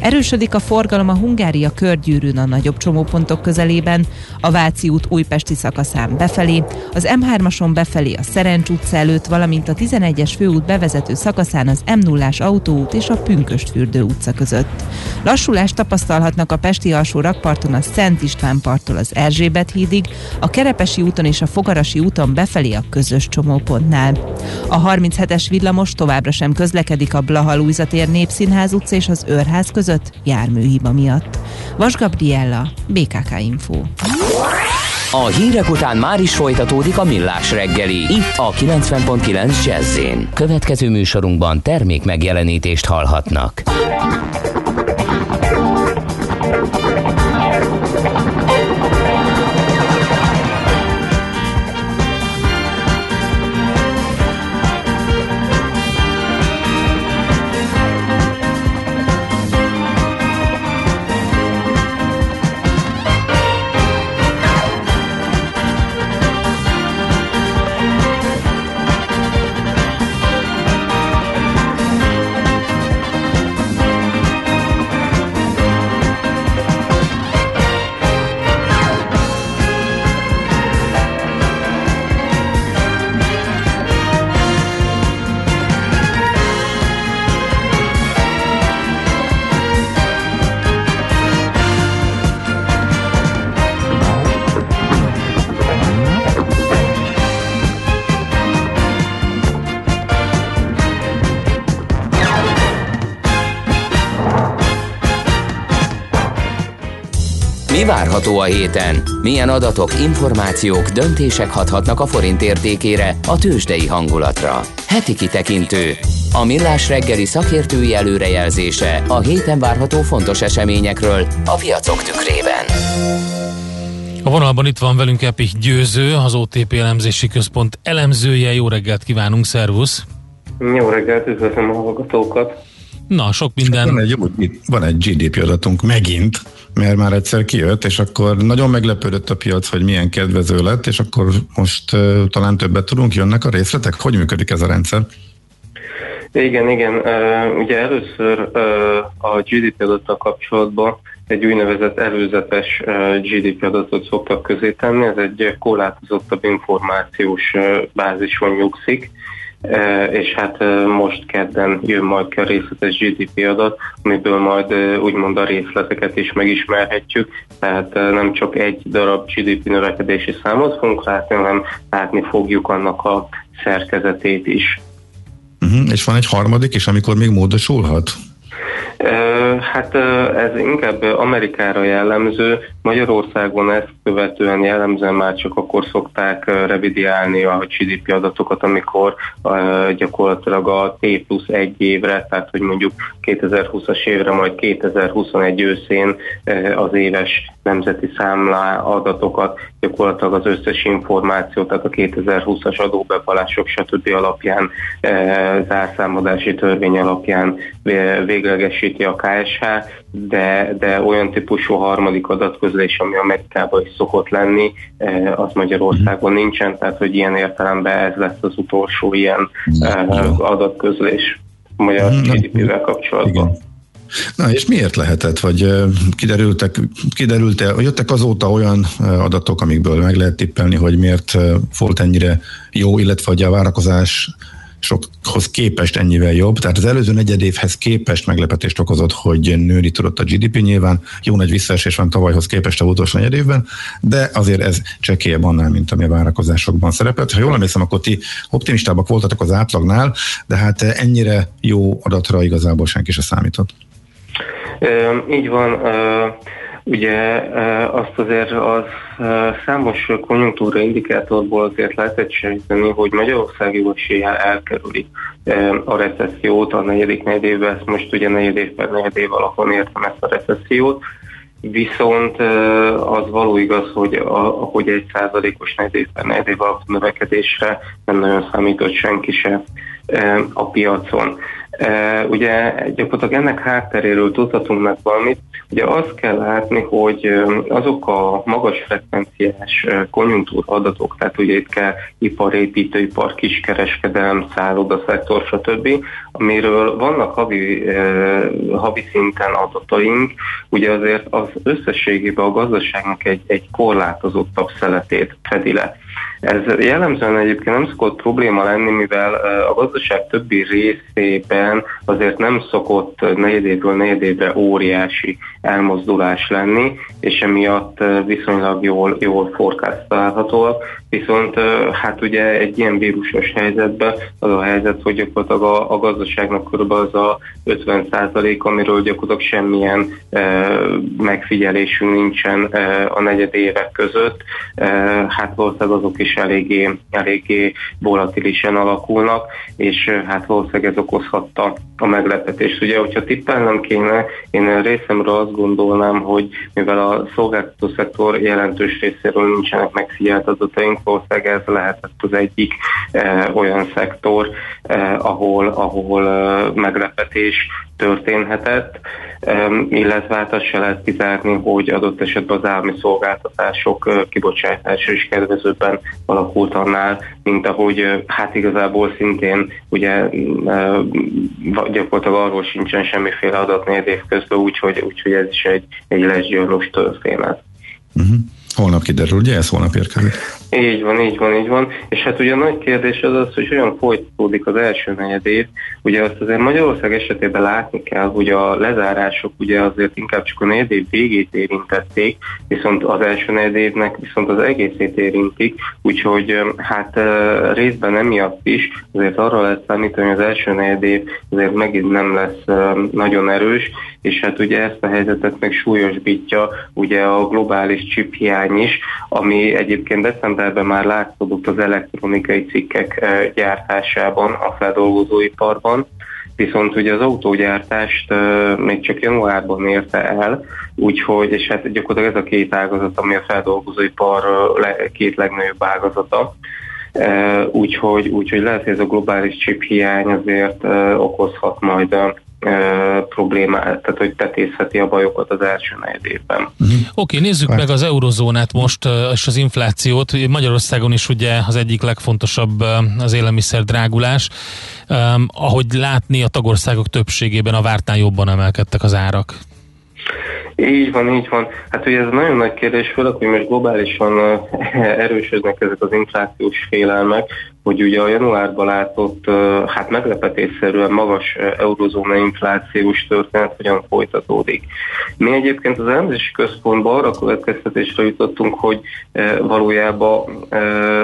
Erősödik a forgalom a Hungária körgyűrűn a nagyobb csomópontok közelében, a Váci út újpesti szakaszán befelé, az M3-ason befelé a Szerencs utca előtt, valamint a 11-es főút bevezető szakaszán az M0-ás autóút és a Pünköstfürdő utca között. Lassulást tapasztalhatnak a Pesti alsó rakparton a Szent István parttól az Erzsébet hídig, a Kerepesi úton és a Fogarasi úton befelé a közös csomópontnál. A 37-es villamos továbbra sem közlekedik a Blaha tér Népszínház utca és az Őrház között járműhiba miatt. Vas Gabriella, BKK Info. A hírek után már is folytatódik a millás reggeli. Itt a 90.9 jazz Következő műsorunkban termék megjelenítést hallhatnak. Mi várható a héten? Milyen adatok, információk, döntések hathatnak a forint értékére, a tőzsdei hangulatra? Heti kitekintő. A millás reggeli szakértői előrejelzése a héten várható fontos eseményekről a piacok tükrében. A vonalban itt van velünk Epi Győző, az OTP elemzési központ elemzője. Jó reggelt kívánunk, szervusz! Jó reggelt, üdvözlöm a hallgatókat! Na, sok minden. Van egy, van egy GDP adatunk megint, mert már egyszer kijött, és akkor nagyon meglepődött a piac, hogy milyen kedvező lett, és akkor most uh, talán többet tudunk, jönnek a részletek? Hogy működik ez a rendszer? Igen, igen. Uh, ugye először uh, a GDP adattal kapcsolatban egy úgynevezett előzetes uh, GDP adatot szoktak közé tenni, ez egy korlátozottabb információs bázison nyugszik, és hát most kedden jön majd ki a részletes GDP adat, amiből majd úgymond a részleteket is megismerhetjük, tehát nem csak egy darab GDP növekedési számot fogunk látni, hanem látni fogjuk annak a szerkezetét is. Uh-huh, és van egy harmadik is, amikor még módosulhat? Hát ez inkább Amerikára jellemző. Magyarországon ezt követően jellemzően már csak akkor szokták revidiálni a GDP adatokat, amikor gyakorlatilag a T plusz egy évre, tehát hogy mondjuk 2020-as évre, majd 2021 őszén az éves nemzeti számlá adatokat, gyakorlatilag az összes információt, tehát a 2020-as adóbepalások stb. alapján, zárszámadási törvény alapján véglegesít teljesíti a KSH, de, de olyan típusú harmadik adatközlés, ami Amerikában is szokott lenni, az Magyarországon nincsen, tehát hogy ilyen értelemben ez lesz az utolsó ilyen adatközlés magyar GDP-vel kapcsolatban. Igen. Na és miért lehetett, vagy kiderültek, kiderült-e, jöttek azóta olyan adatok, amikből meg lehet tippelni, hogy miért volt ennyire jó, illetve hogy a várakozás sokhoz képest ennyivel jobb. Tehát az előző negyed évhez képest meglepetést okozott, hogy nőni tudott a GDP nyilván. Jó nagy visszaesés van tavalyhoz képest a utolsó negyed évben, de azért ez csekélyebb annál, mint ami a várakozásokban szerepelt. Ha jól emlékszem, akkor ti optimistábbak voltatok az átlagnál, de hát ennyire jó adatra igazából senki se számított. Így van. Ugye azt azért az számos konjunktúra indikátorból azért lehetett sejteni, hogy Magyarország jó eséllyel elkerüli a recessziót a negyedik negyed évben, ezt most ugye negyed év per negyed év alapon értem ezt a recessziót, Viszont az való igaz, hogy, a, hogy egy százalékos negyed év per negyed év alapú növekedésre nem nagyon számított senki se a piacon. Ugye gyakorlatilag ennek hátteréről tudhatunk meg valamit. Ugye azt kell látni, hogy azok a magas frekvenciás konjunktúra adatok, tehát ugye itt kell iparépítőipar, kiskereskedelem, szálloda, szektor, stb., amiről vannak havi, havi szinten adataink, ugye azért az összességében a gazdaságnak egy, egy korlátozottabb szeletét fedi le. Ez jellemzően egyébként nem szokott probléma lenni, mivel a gazdaság többi részében azért nem szokott negyedévről negyedévre óriási elmozdulás lenni, és emiatt viszonylag jól, jól forecastálhatóak. Viszont hát ugye egy ilyen vírusos helyzetben az a helyzet, hogy gyakorlatilag a, a gazdaságnak körülbelül az a 50% amiről gyakorlatilag semmilyen e, megfigyelésünk nincsen e, a negyed évek között. E, hát valószínűleg azok is eléggé, eléggé volatilisen alakulnak, és hát valószínűleg ez okozhatta a meglepetést. Ugye, hogyha tippelnem kéne, én részemről azt gondolnám, hogy mivel a szolgáltató szektor jelentős részéről nincsenek megfigyelt adataink, valószínűleg ez lehetett az egyik eh, olyan szektor, eh, ahol, ahol eh, meglepetés történhetett, illetve hát azt se lehet kizárni, hogy adott esetben az állami szolgáltatások kibocsátása is kedvezőbben alakult annál, mint ahogy hát igazából szintén ugye gyakorlatilag arról sincsen semmiféle adat négy év közben, úgyhogy, úgyhogy ez is egy, egy lesgyarlós történet. Uh-huh. Holnap kiderül, ugye ez holnap érkezik? Így van, így van, így van. És hát ugye a nagy kérdés az az, hogy olyan folytatódik az első negyed év. Ugye azt azért Magyarország esetében látni kell, hogy a lezárások ugye azért inkább csak a negyed év végét érintették, viszont az első negyed évnek viszont az egészét érintik, úgyhogy hát részben emiatt is azért arra lehet számítani, hogy az első negyed év azért megint nem lesz nagyon erős, és hát ugye ezt a helyzetet meg súlyosbítja ugye a globális chip hiány is, ami egyébként decemberben már látszódott az elektronikai cikkek eh, gyártásában, a feldolgozóiparban, viszont ugye az autógyártást uh, még csak januárban érte el, úgyhogy, és hát gyakorlatilag ez a két ágazat, ami a feldolgozóipar le, két legnagyobb ágazata, úgyhogy, úgyhogy lehet, hogy ez a globális chip hiány azért okozhat majd problémát, tehát hogy tetézheti a bajokat az első negyed évben. Uh-huh. Oké, okay, nézzük hát. meg az eurozónát most, és az inflációt. Magyarországon is ugye az egyik legfontosabb az élelmiszer drágulás. Um, ahogy látni, a tagországok többségében a vártnál jobban emelkedtek az árak. Így van, így van. Hát ugye ez nagyon nagy kérdés, főleg, hogy most globálisan erősödnek ezek az inflációs félelmek, hogy ugye a januárban látott, hát meglepetésszerűen magas eurozóna inflációs történet hogyan folytatódik. Mi egyébként az elemzési központban arra következtetésre jutottunk, hogy valójában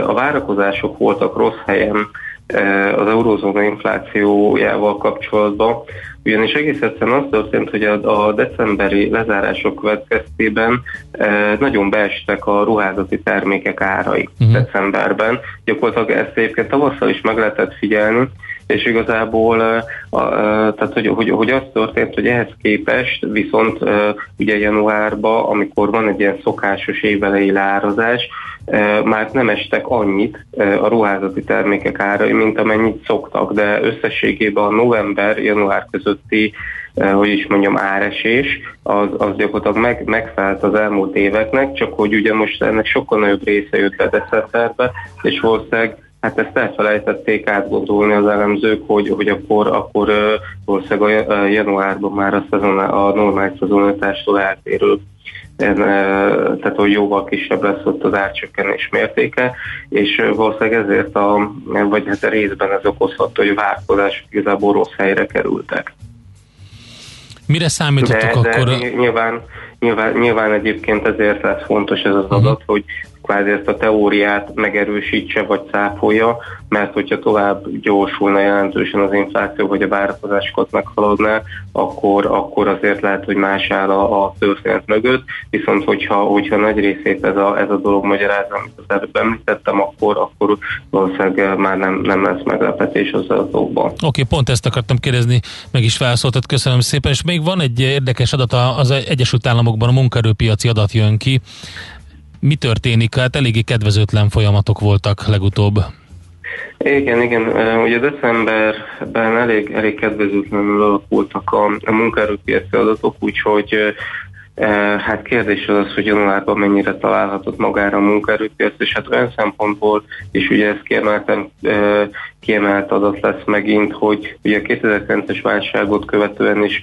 a várakozások voltak rossz helyen, az eurózóna inflációjával kapcsolatban, ugyanis egész egyszerűen az történt, hogy a, decemberi lezárások következtében e, nagyon beestek a ruházati termékek árai uh-huh. decemberben. Gyakorlatilag ezt egyébként tavasszal is meg lehetett figyelni, és igazából a, a, tehát, hogy, hogy, hogy az történt, hogy ehhez képest viszont ugye januárban, amikor van egy ilyen szokásos évelei lárazás, már nem estek annyit a ruházati termékek árai, mint amennyit szoktak, de összességében a november-január közötti hogy is mondjam, áresés, az, az gyakorlatilag meg, megfelt az elmúlt éveknek, csak hogy ugye most ennek sokkal nagyobb része jött le decemberbe, és valószínűleg Hát ezt elfelejtették átgondolni az elemzők, hogy, hogy akkor, akkor valószínűleg a januárban már a, szezon, a normális szezonitástól eltérő tehát hogy jóval kisebb lesz ott az árcsökkenés mértéke, és valószínűleg ezért a, vagy hát a részben ez okozható, hogy várakozások igazából rossz helyre kerültek. Mire számítottok de, akkor? De nyilván, nyilván, nyilván egyébként ezért lesz fontos ez az adat, uh-huh. hogy kvázi ezt a teóriát megerősítse vagy cáfolja, mert hogyha tovább gyorsulna jelentősen az infláció, vagy a várakozásokat meghaladná, akkor, akkor azért lehet, hogy más áll a, a történet mögött, viszont hogyha, hogyha nagy részét ez a, ez a dolog magyarázza, amit az előbb említettem, akkor, akkor valószínűleg már nem, nem lesz meglepetés az adatokban. Oké, okay, pont ezt akartam kérdezni, meg is felszóltad, köszönöm szépen, és még van egy érdekes adat, az Egyesült Államokban a munkaerőpiaci adat jön ki, mi történik? Hát eléggé kedvezőtlen folyamatok voltak legutóbb. Igen, igen. Ugye decemberben elég, elég kedvezőtlenül alakultak a, a munkaerőpiaci adatok, úgyhogy Hát kérdés az az, hogy januárban mennyire találhatott magára a munkaerőpiac, és hát olyan szempontból, és ugye ezt kiemeltem, kiemelt adat lesz megint, hogy ugye a 2009-es válságot követően is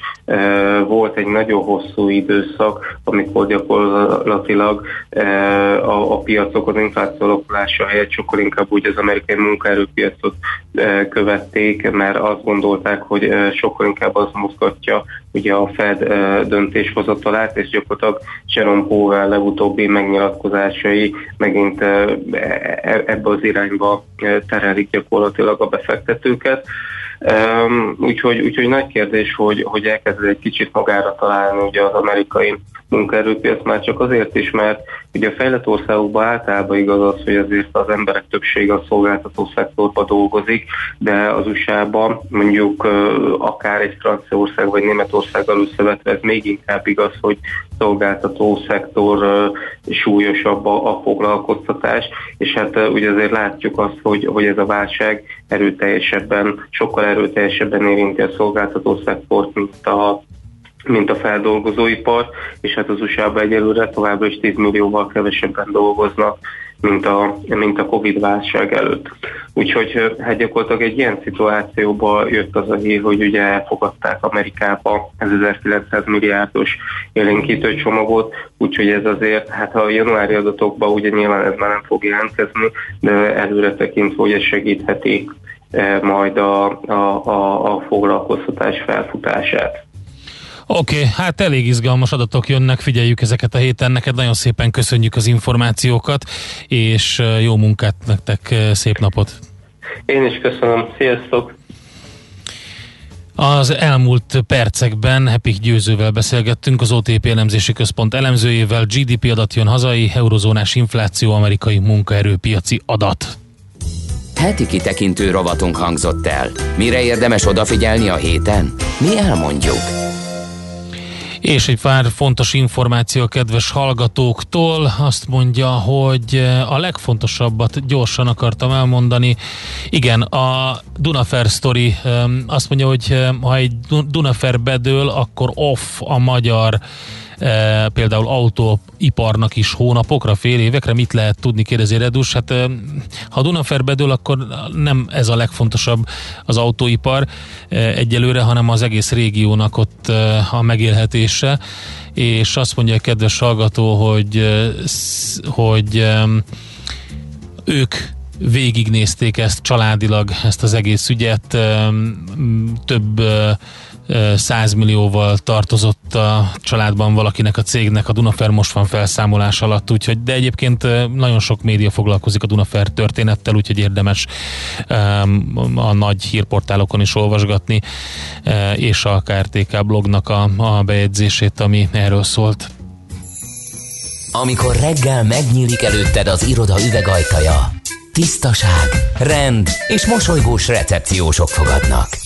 volt egy nagyon hosszú időszak, amikor gyakorlatilag a, a piacok az infláció alakulása helyett sokkal inkább úgy az amerikai munkaerőpiacot követték, mert azt gondolták, hogy sokkal inkább az mozgatja ugye a Fed döntéshozatalát, és gyakorlatilag Jerome Powell legutóbbi megnyilatkozásai megint e, e, ebbe az irányba terelik gyakorlatilag a befektetőket. Úgyhogy, úgyhogy nagy kérdés, hogy, hogy elkezd egy kicsit magára találni ugye az amerikai munkaerőpiac már csak azért is, mert ugye a fejlett országokban általában igaz az, hogy azért az emberek többsége a szolgáltató szektorban dolgozik, de az USA-ban mondjuk akár egy Franciaország vagy Németországgal összevetve ez még inkább igaz, hogy szolgáltató szektor súlyosabb a, a foglalkoztatás, és hát ugye azért látjuk azt, hogy, hogy ez a válság erőteljesebben, sokkal erőteljesebben érinti a szolgáltató szektort, mint a mint a feldolgozóipar, és hát az USA-ban egyelőre továbbra is 10 millióval kevesebben dolgoznak, mint a, mint a Covid válság előtt. Úgyhogy hát gyakorlatilag egy ilyen szituációba jött az a hír, hogy ugye elfogadták Amerikába ez 1900 milliárdos élénkítő csomagot, úgyhogy ez azért, hát a januári adatokban ugye nyilván ez már nem fog jelentkezni, de előre tekintve, hogy ez segítheti eh, majd a, a, a, a foglalkoztatás felfutását. Oké, okay, hát elég izgalmas adatok jönnek, figyeljük ezeket a héten. Neked nagyon szépen köszönjük az információkat, és jó munkát nektek, szép napot! Én is köszönöm, sziasztok! Az elmúlt percekben Hepik Győzővel beszélgettünk, az OTP elemzési központ elemzőjével. GDP adat jön hazai, eurozónás infláció, amerikai munkaerőpiaci adat. Heti kitekintő rovatunk hangzott el. Mire érdemes odafigyelni a héten? Mi elmondjuk. És egy pár fontos információ a kedves hallgatóktól. Azt mondja, hogy eh, a legfontosabbat gyorsan akartam elmondani. Igen, a Dunafer story azt mondja, hogy eh, ha egy Dunafer bedől, akkor off a magyar e, például autóiparnak is hónapokra, fél évekre, mit lehet tudni, kérdezi Redus. Hát e, ha Dunafer bedől, akkor nem ez a legfontosabb az autóipar e, egyelőre, hanem az egész régiónak ott e, a megélhetése, és azt mondja a kedves hallgató, hogy, e, hogy e, ők végignézték ezt családilag, ezt az egész ügyet, több 100 millióval tartozott a családban valakinek a cégnek, a Dunafer most van felszámolás alatt, úgyhogy, de egyébként nagyon sok média foglalkozik a Dunafer történettel, úgyhogy érdemes a nagy hírportálokon is olvasgatni, és a KRTK blognak a, a bejegyzését, ami erről szólt. Amikor reggel megnyílik előtted az iroda üvegajtaja, tisztaság, rend és mosolygós recepciósok fogadnak.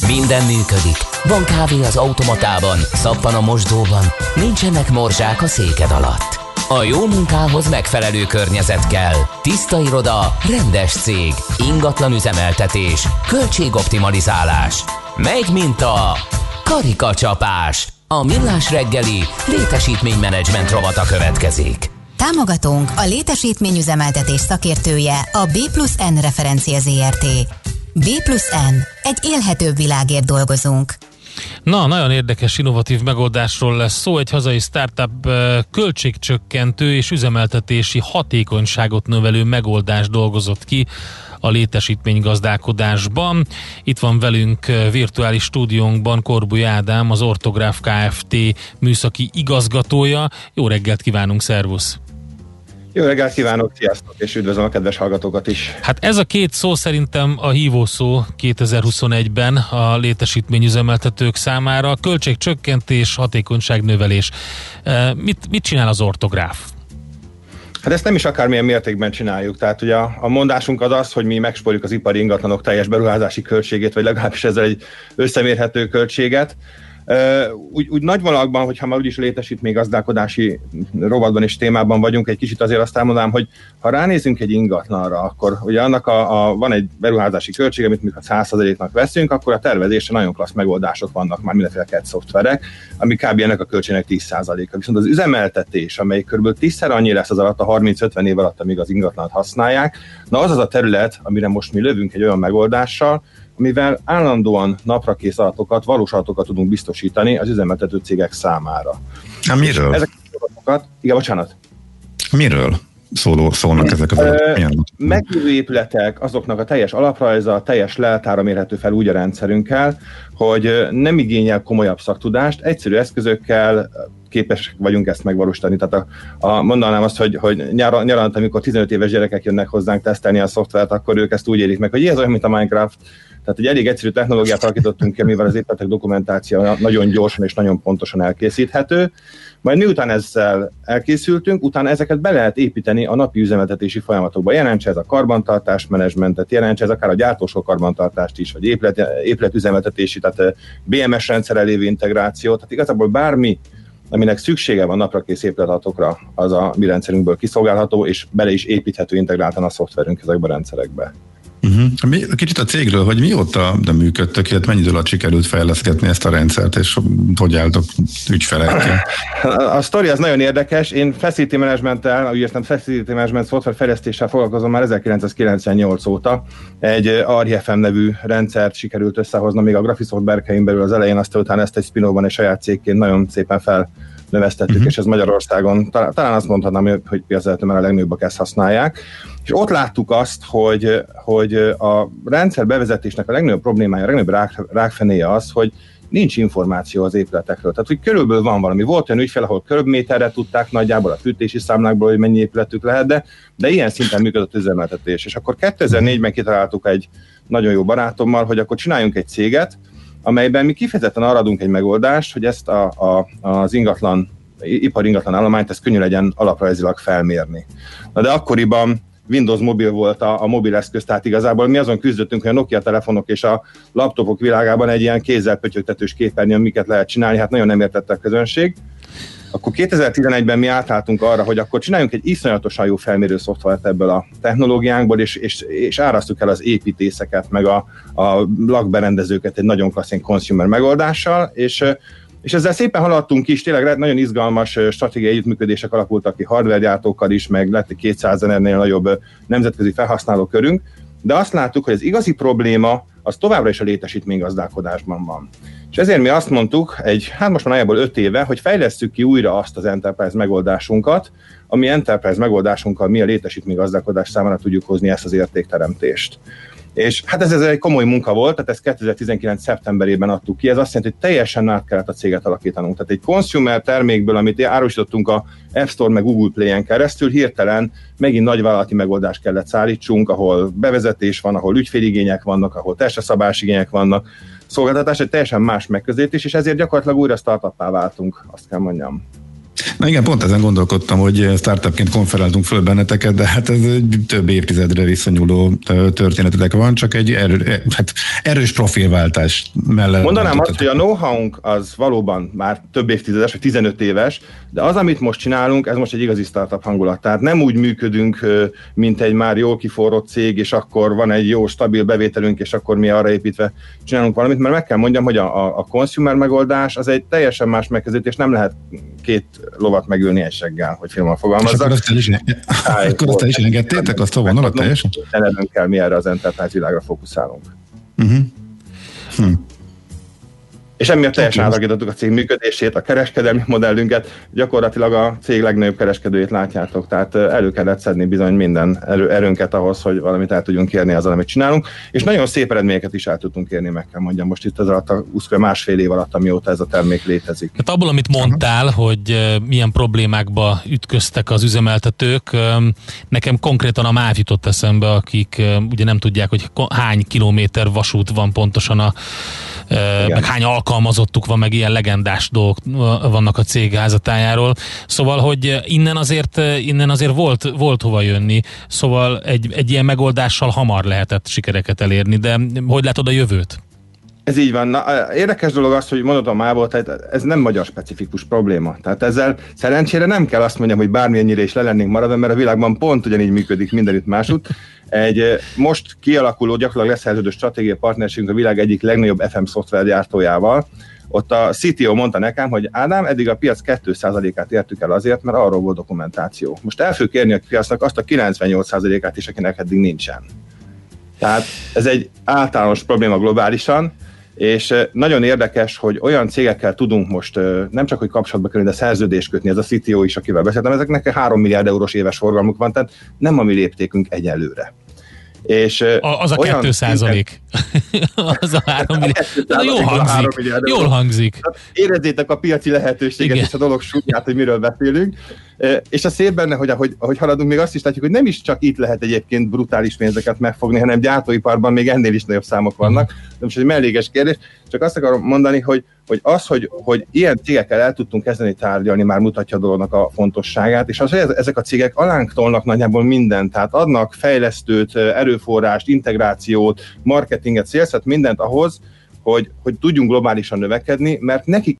Minden működik. Van kávé az automatában, szappan a mosdóban, nincsenek morzsák a széked alatt. A jó munkához megfelelő környezet kell. Tiszta iroda, rendes cég, ingatlan üzemeltetés, költségoptimalizálás. Megy, mint a Karikacsapás. A millás reggeli létesítménymenedzsment rovata következik. Támogatónk a létesítményüzemeltetés szakértője a B plusz N referencia ZRT. B plusz N. Egy élhetőbb világért dolgozunk. Na, nagyon érdekes, innovatív megoldásról lesz szó. Egy hazai startup költségcsökkentő és üzemeltetési hatékonyságot növelő megoldást dolgozott ki a létesítmény gazdálkodásban. Itt van velünk virtuális stúdiónkban Korbuly Ádám, az Ortográf Kft. műszaki igazgatója. Jó reggelt kívánunk, szervusz! Jó reggelt kívánok, sziasztok, és üdvözlöm a kedves hallgatókat is. Hát ez a két szó szerintem a hívószó 2021-ben a létesítményüzemeltetők számára. Költségcsökkentés, hatékonyság növelés. E, Mit, mit csinál az ortográf? Hát ezt nem is akármilyen mértékben csináljuk. Tehát ugye a, a mondásunk az az, hogy mi megspórjuk az ipari ingatlanok teljes beruházási költségét, vagy legalábbis ezzel egy összemérhető költséget. Úgy, úgy nagy vonalakban, hogyha már úgyis létesítmény gazdálkodási rovatban és témában vagyunk, egy kicsit azért azt elmondanám, hogy ha ránézünk egy ingatlanra, akkor ugye annak a, a van egy beruházási költség, amit mi a 100%-nak veszünk, akkor a tervezésre nagyon klassz megoldások vannak, már mindenféle CAD szoftverek, ami kb. ennek a költségnek 10%-a. Viszont az üzemeltetés, amely kb. 10-szer annyi lesz az alatt a 30-50 év alatt, amíg az ingatlant használják, na az az a terület, amire most mi lövünk egy olyan megoldással, amivel állandóan naprakész adatokat, valós adatokat tudunk biztosítani az üzemeltető cégek számára. Hát miről? Ezek az adatokat, igen, bocsánat. Miről szóló, szólnak ezek az adatok? Meglévő épületek, azoknak a teljes alaprajza, a teljes leltára mérhető fel úgy a rendszerünkkel, hogy nem igényel komolyabb szaktudást, egyszerű eszközökkel képesek vagyunk ezt megvalósítani. Tehát a, a, mondanám azt, hogy, hogy nyáron, nyarant, amikor 15 éves gyerekek jönnek hozzánk tesztelni a szoftvert, akkor ők ezt úgy élik meg, hogy ez olyan, mint a Minecraft, tehát egy elég egyszerű technológiát alakítottunk ki, amivel az épületek dokumentáció nagyon gyorsan és nagyon pontosan elkészíthető. Majd miután ezzel elkészültünk, utána ezeket be lehet építeni a napi üzemeltetési folyamatokba. Jelentse ez a karbantartás menedzsmentet, jelentse ez akár a gyártósok karbantartást is, vagy épület, épületüzemeltetési, tehát BMS rendszer elévő integráció. Tehát igazából bármi, aminek szüksége van naprakész épületatokra, az a mi rendszerünkből kiszolgálható, és bele is építhető integráltan a szoftverünk ezekbe a rendszerekbe. Uh-huh. Kicsit a cégről, hogy mióta de működtök, illetve mennyi idő alatt sikerült fejleszgetni ezt a rendszert, és hogy álltok ügyfelekkel? A sztori az nagyon érdekes. Én Facility Management-tel, úgy értem Facility Management szoftver fejlesztéssel foglalkozom már 1998 óta. Egy RFM nevű rendszert sikerült összehoznom még a Graphisoft berkein belül az elején, aztán utána ezt egy spin egy saját cégként nagyon szépen fel növesztettük, uh-huh. és ez Magyarországon, talán, talán azt mondhatnám, hogy piacelető, mert a legnagyobbak ezt használják. És ott láttuk azt, hogy, hogy a rendszer bevezetésnek a legnagyobb problémája, a legnagyobb rák, rákfenéje az, hogy nincs információ az épületekről. Tehát, hogy körülbelül van valami. Volt olyan ügyfél, ahol körbméterre tudták nagyjából a fűtési számlákból, hogy mennyi épületük lehet, de, de ilyen szinten működött az üzemeltetés. És akkor 2004-ben kitaláltuk egy nagyon jó barátommal, hogy akkor csináljunk egy céget, amelyben mi kifejezetten arra adunk egy megoldást, hogy ezt a, a, az ingatlan, ipar ingatlan állományt, ezt könnyű legyen alaprajzilag felmérni. Na de akkoriban Windows mobil volt a, a mobil eszköz, tehát igazából mi azon küzdöttünk, hogy a Nokia telefonok és a laptopok világában egy ilyen kézzel pötyögtetős képernyőn miket lehet csinálni, hát nagyon nem értette a közönség. Akkor 2011-ben mi átálltunk arra, hogy akkor csináljunk egy iszonyatosan jó felmérő szoftvert ebből a technológiánkból, és, és, és árasztuk el az építészeket, meg a, a lakberendezőket egy nagyon klasszén consumer megoldással, és és ezzel szépen haladtunk is, tényleg nagyon izgalmas stratégiai együttműködések alakultak ki hardwaregyártókkal is, meg lett egy 200 ennél nagyobb nemzetközi felhasználó körünk, de azt láttuk, hogy az igazi probléma az továbbra is a létesítménygazdálkodásban van. És ezért mi azt mondtuk, egy, hát most már nagyjából öt éve, hogy fejlesztjük ki újra azt az Enterprise megoldásunkat, ami Enterprise megoldásunkkal mi a létesítménygazdálkodás számára tudjuk hozni ezt az értékteremtést. És hát ez, ez egy komoly munka volt, tehát ezt 2019. szeptemberében adtuk ki, ez azt jelenti, hogy teljesen át kellett a céget alakítanunk. Tehát egy consumer termékből, amit árusítottunk a App Store meg Google Play-en keresztül, hirtelen megint nagyvállalati megoldást kellett szállítsunk, ahol bevezetés van, ahol ügyféligények vannak, ahol szabásigények vannak, szolgáltatás egy teljesen más megközelítés, és ezért gyakorlatilag újra startuppá váltunk, azt kell mondjam. Na igen, pont ezen gondolkodtam, hogy startupként konferáltunk föl benneteket, de hát ez több évtizedre visszanyúló történetetek van, csak egy erő, hát erős profilváltás mellett. Mondanám azt, hogy a know az valóban már több évtizedes, vagy 15 éves, de az, amit most csinálunk, ez most egy igazi startup hangulat. Tehát nem úgy működünk, mint egy már jól kiforrott cég, és akkor van egy jó, stabil bevételünk, és akkor mi arra építve csinálunk valamit, mert meg kell mondjam, hogy a, a, a consumer megoldás az egy teljesen más megközelítés, nem lehet két lovat megülni egy seggel, hogy finoman fogalmazzak. akkor azt is, akkor azt is engedtétek azt a vonalat teljesen? kell, mi erre az enterprise világra fókuszálunk. Uh-huh. Hm és emiatt teljesen átalakítottuk a cég működését, a kereskedelmi modellünket, gyakorlatilag a cég legnagyobb kereskedőjét látjátok, tehát elő kellett szedni bizony minden erő, erőnket ahhoz, hogy valamit el tudjunk érni azzal, amit csinálunk, és nagyon szép eredményeket is el tudtunk érni, meg kell mondjam. Most itt az alatt a 20 másfél év alatt, amióta ez a termék létezik. Hát abból, amit mondtál, hogy milyen problémákba ütköztek az üzemeltetők, nekem konkrétan a MÁV jutott eszembe, akik ugye nem tudják, hogy hány kilométer vasút van pontosan a, Igen. meg hány alkalmazottuk van, meg ilyen legendás dolgok vannak a cég házatájáról. Szóval, hogy innen azért, innen azért volt, volt hova jönni, szóval egy, egy ilyen megoldással hamar lehetett sikereket elérni, de hogy látod a jövőt? Ez így van. Na, érdekes dolog az, hogy mondod a mából, tehát ez nem magyar specifikus probléma. Tehát ezzel szerencsére nem kell azt mondjam, hogy bármilyennyire is le lennénk maradva, mert a világban pont ugyanígy működik mindenütt másút. Egy most kialakuló, gyakorlatilag leszerződő stratégiai partnerségünk a világ egyik legnagyobb FM szoftvergyártójával. Ott a CTO mondta nekem, hogy Ádám, eddig a piac 2%-át értük el azért, mert arról volt dokumentáció. Most el fogjuk kérni a piacnak azt a 98%-át is, akinek eddig nincsen. Tehát ez egy általános probléma globálisan, és nagyon érdekes, hogy olyan cégekkel tudunk most nem csak, hogy kapcsolatba kerülni, de szerződést kötni, ez a CTO is, akivel beszéltem, ezeknek 3 milliárd eurós éves forgalmuk van, tehát nem a mi léptékünk egyelőre. És a, az a olyan 2 százalék. az a 3 milliárd. Jól hangzik. Jól hangzik. Érezzétek a piaci lehetőséget Igen. és a dolog súlyát, hogy miről beszélünk. És a szép benne, hogy ahogy, ahogy haladunk, még azt is látjuk, hogy nem is csak itt lehet egyébként brutális pénzeket megfogni, hanem gyártóiparban még ennél is nagyobb számok vannak. De most egy melléges kérdés, csak azt akarom mondani, hogy, hogy az, hogy, hogy ilyen cégekkel el tudtunk kezdeni tárgyalni, már mutatja a dolognak a fontosságát, és az, hogy ezek a cégek alánk tolnak nagyjából mindent, tehát adnak fejlesztőt, erőforrást, integrációt, marketinget, szélszet, mindent ahhoz, hogy, hogy tudjunk globálisan növekedni, mert nekik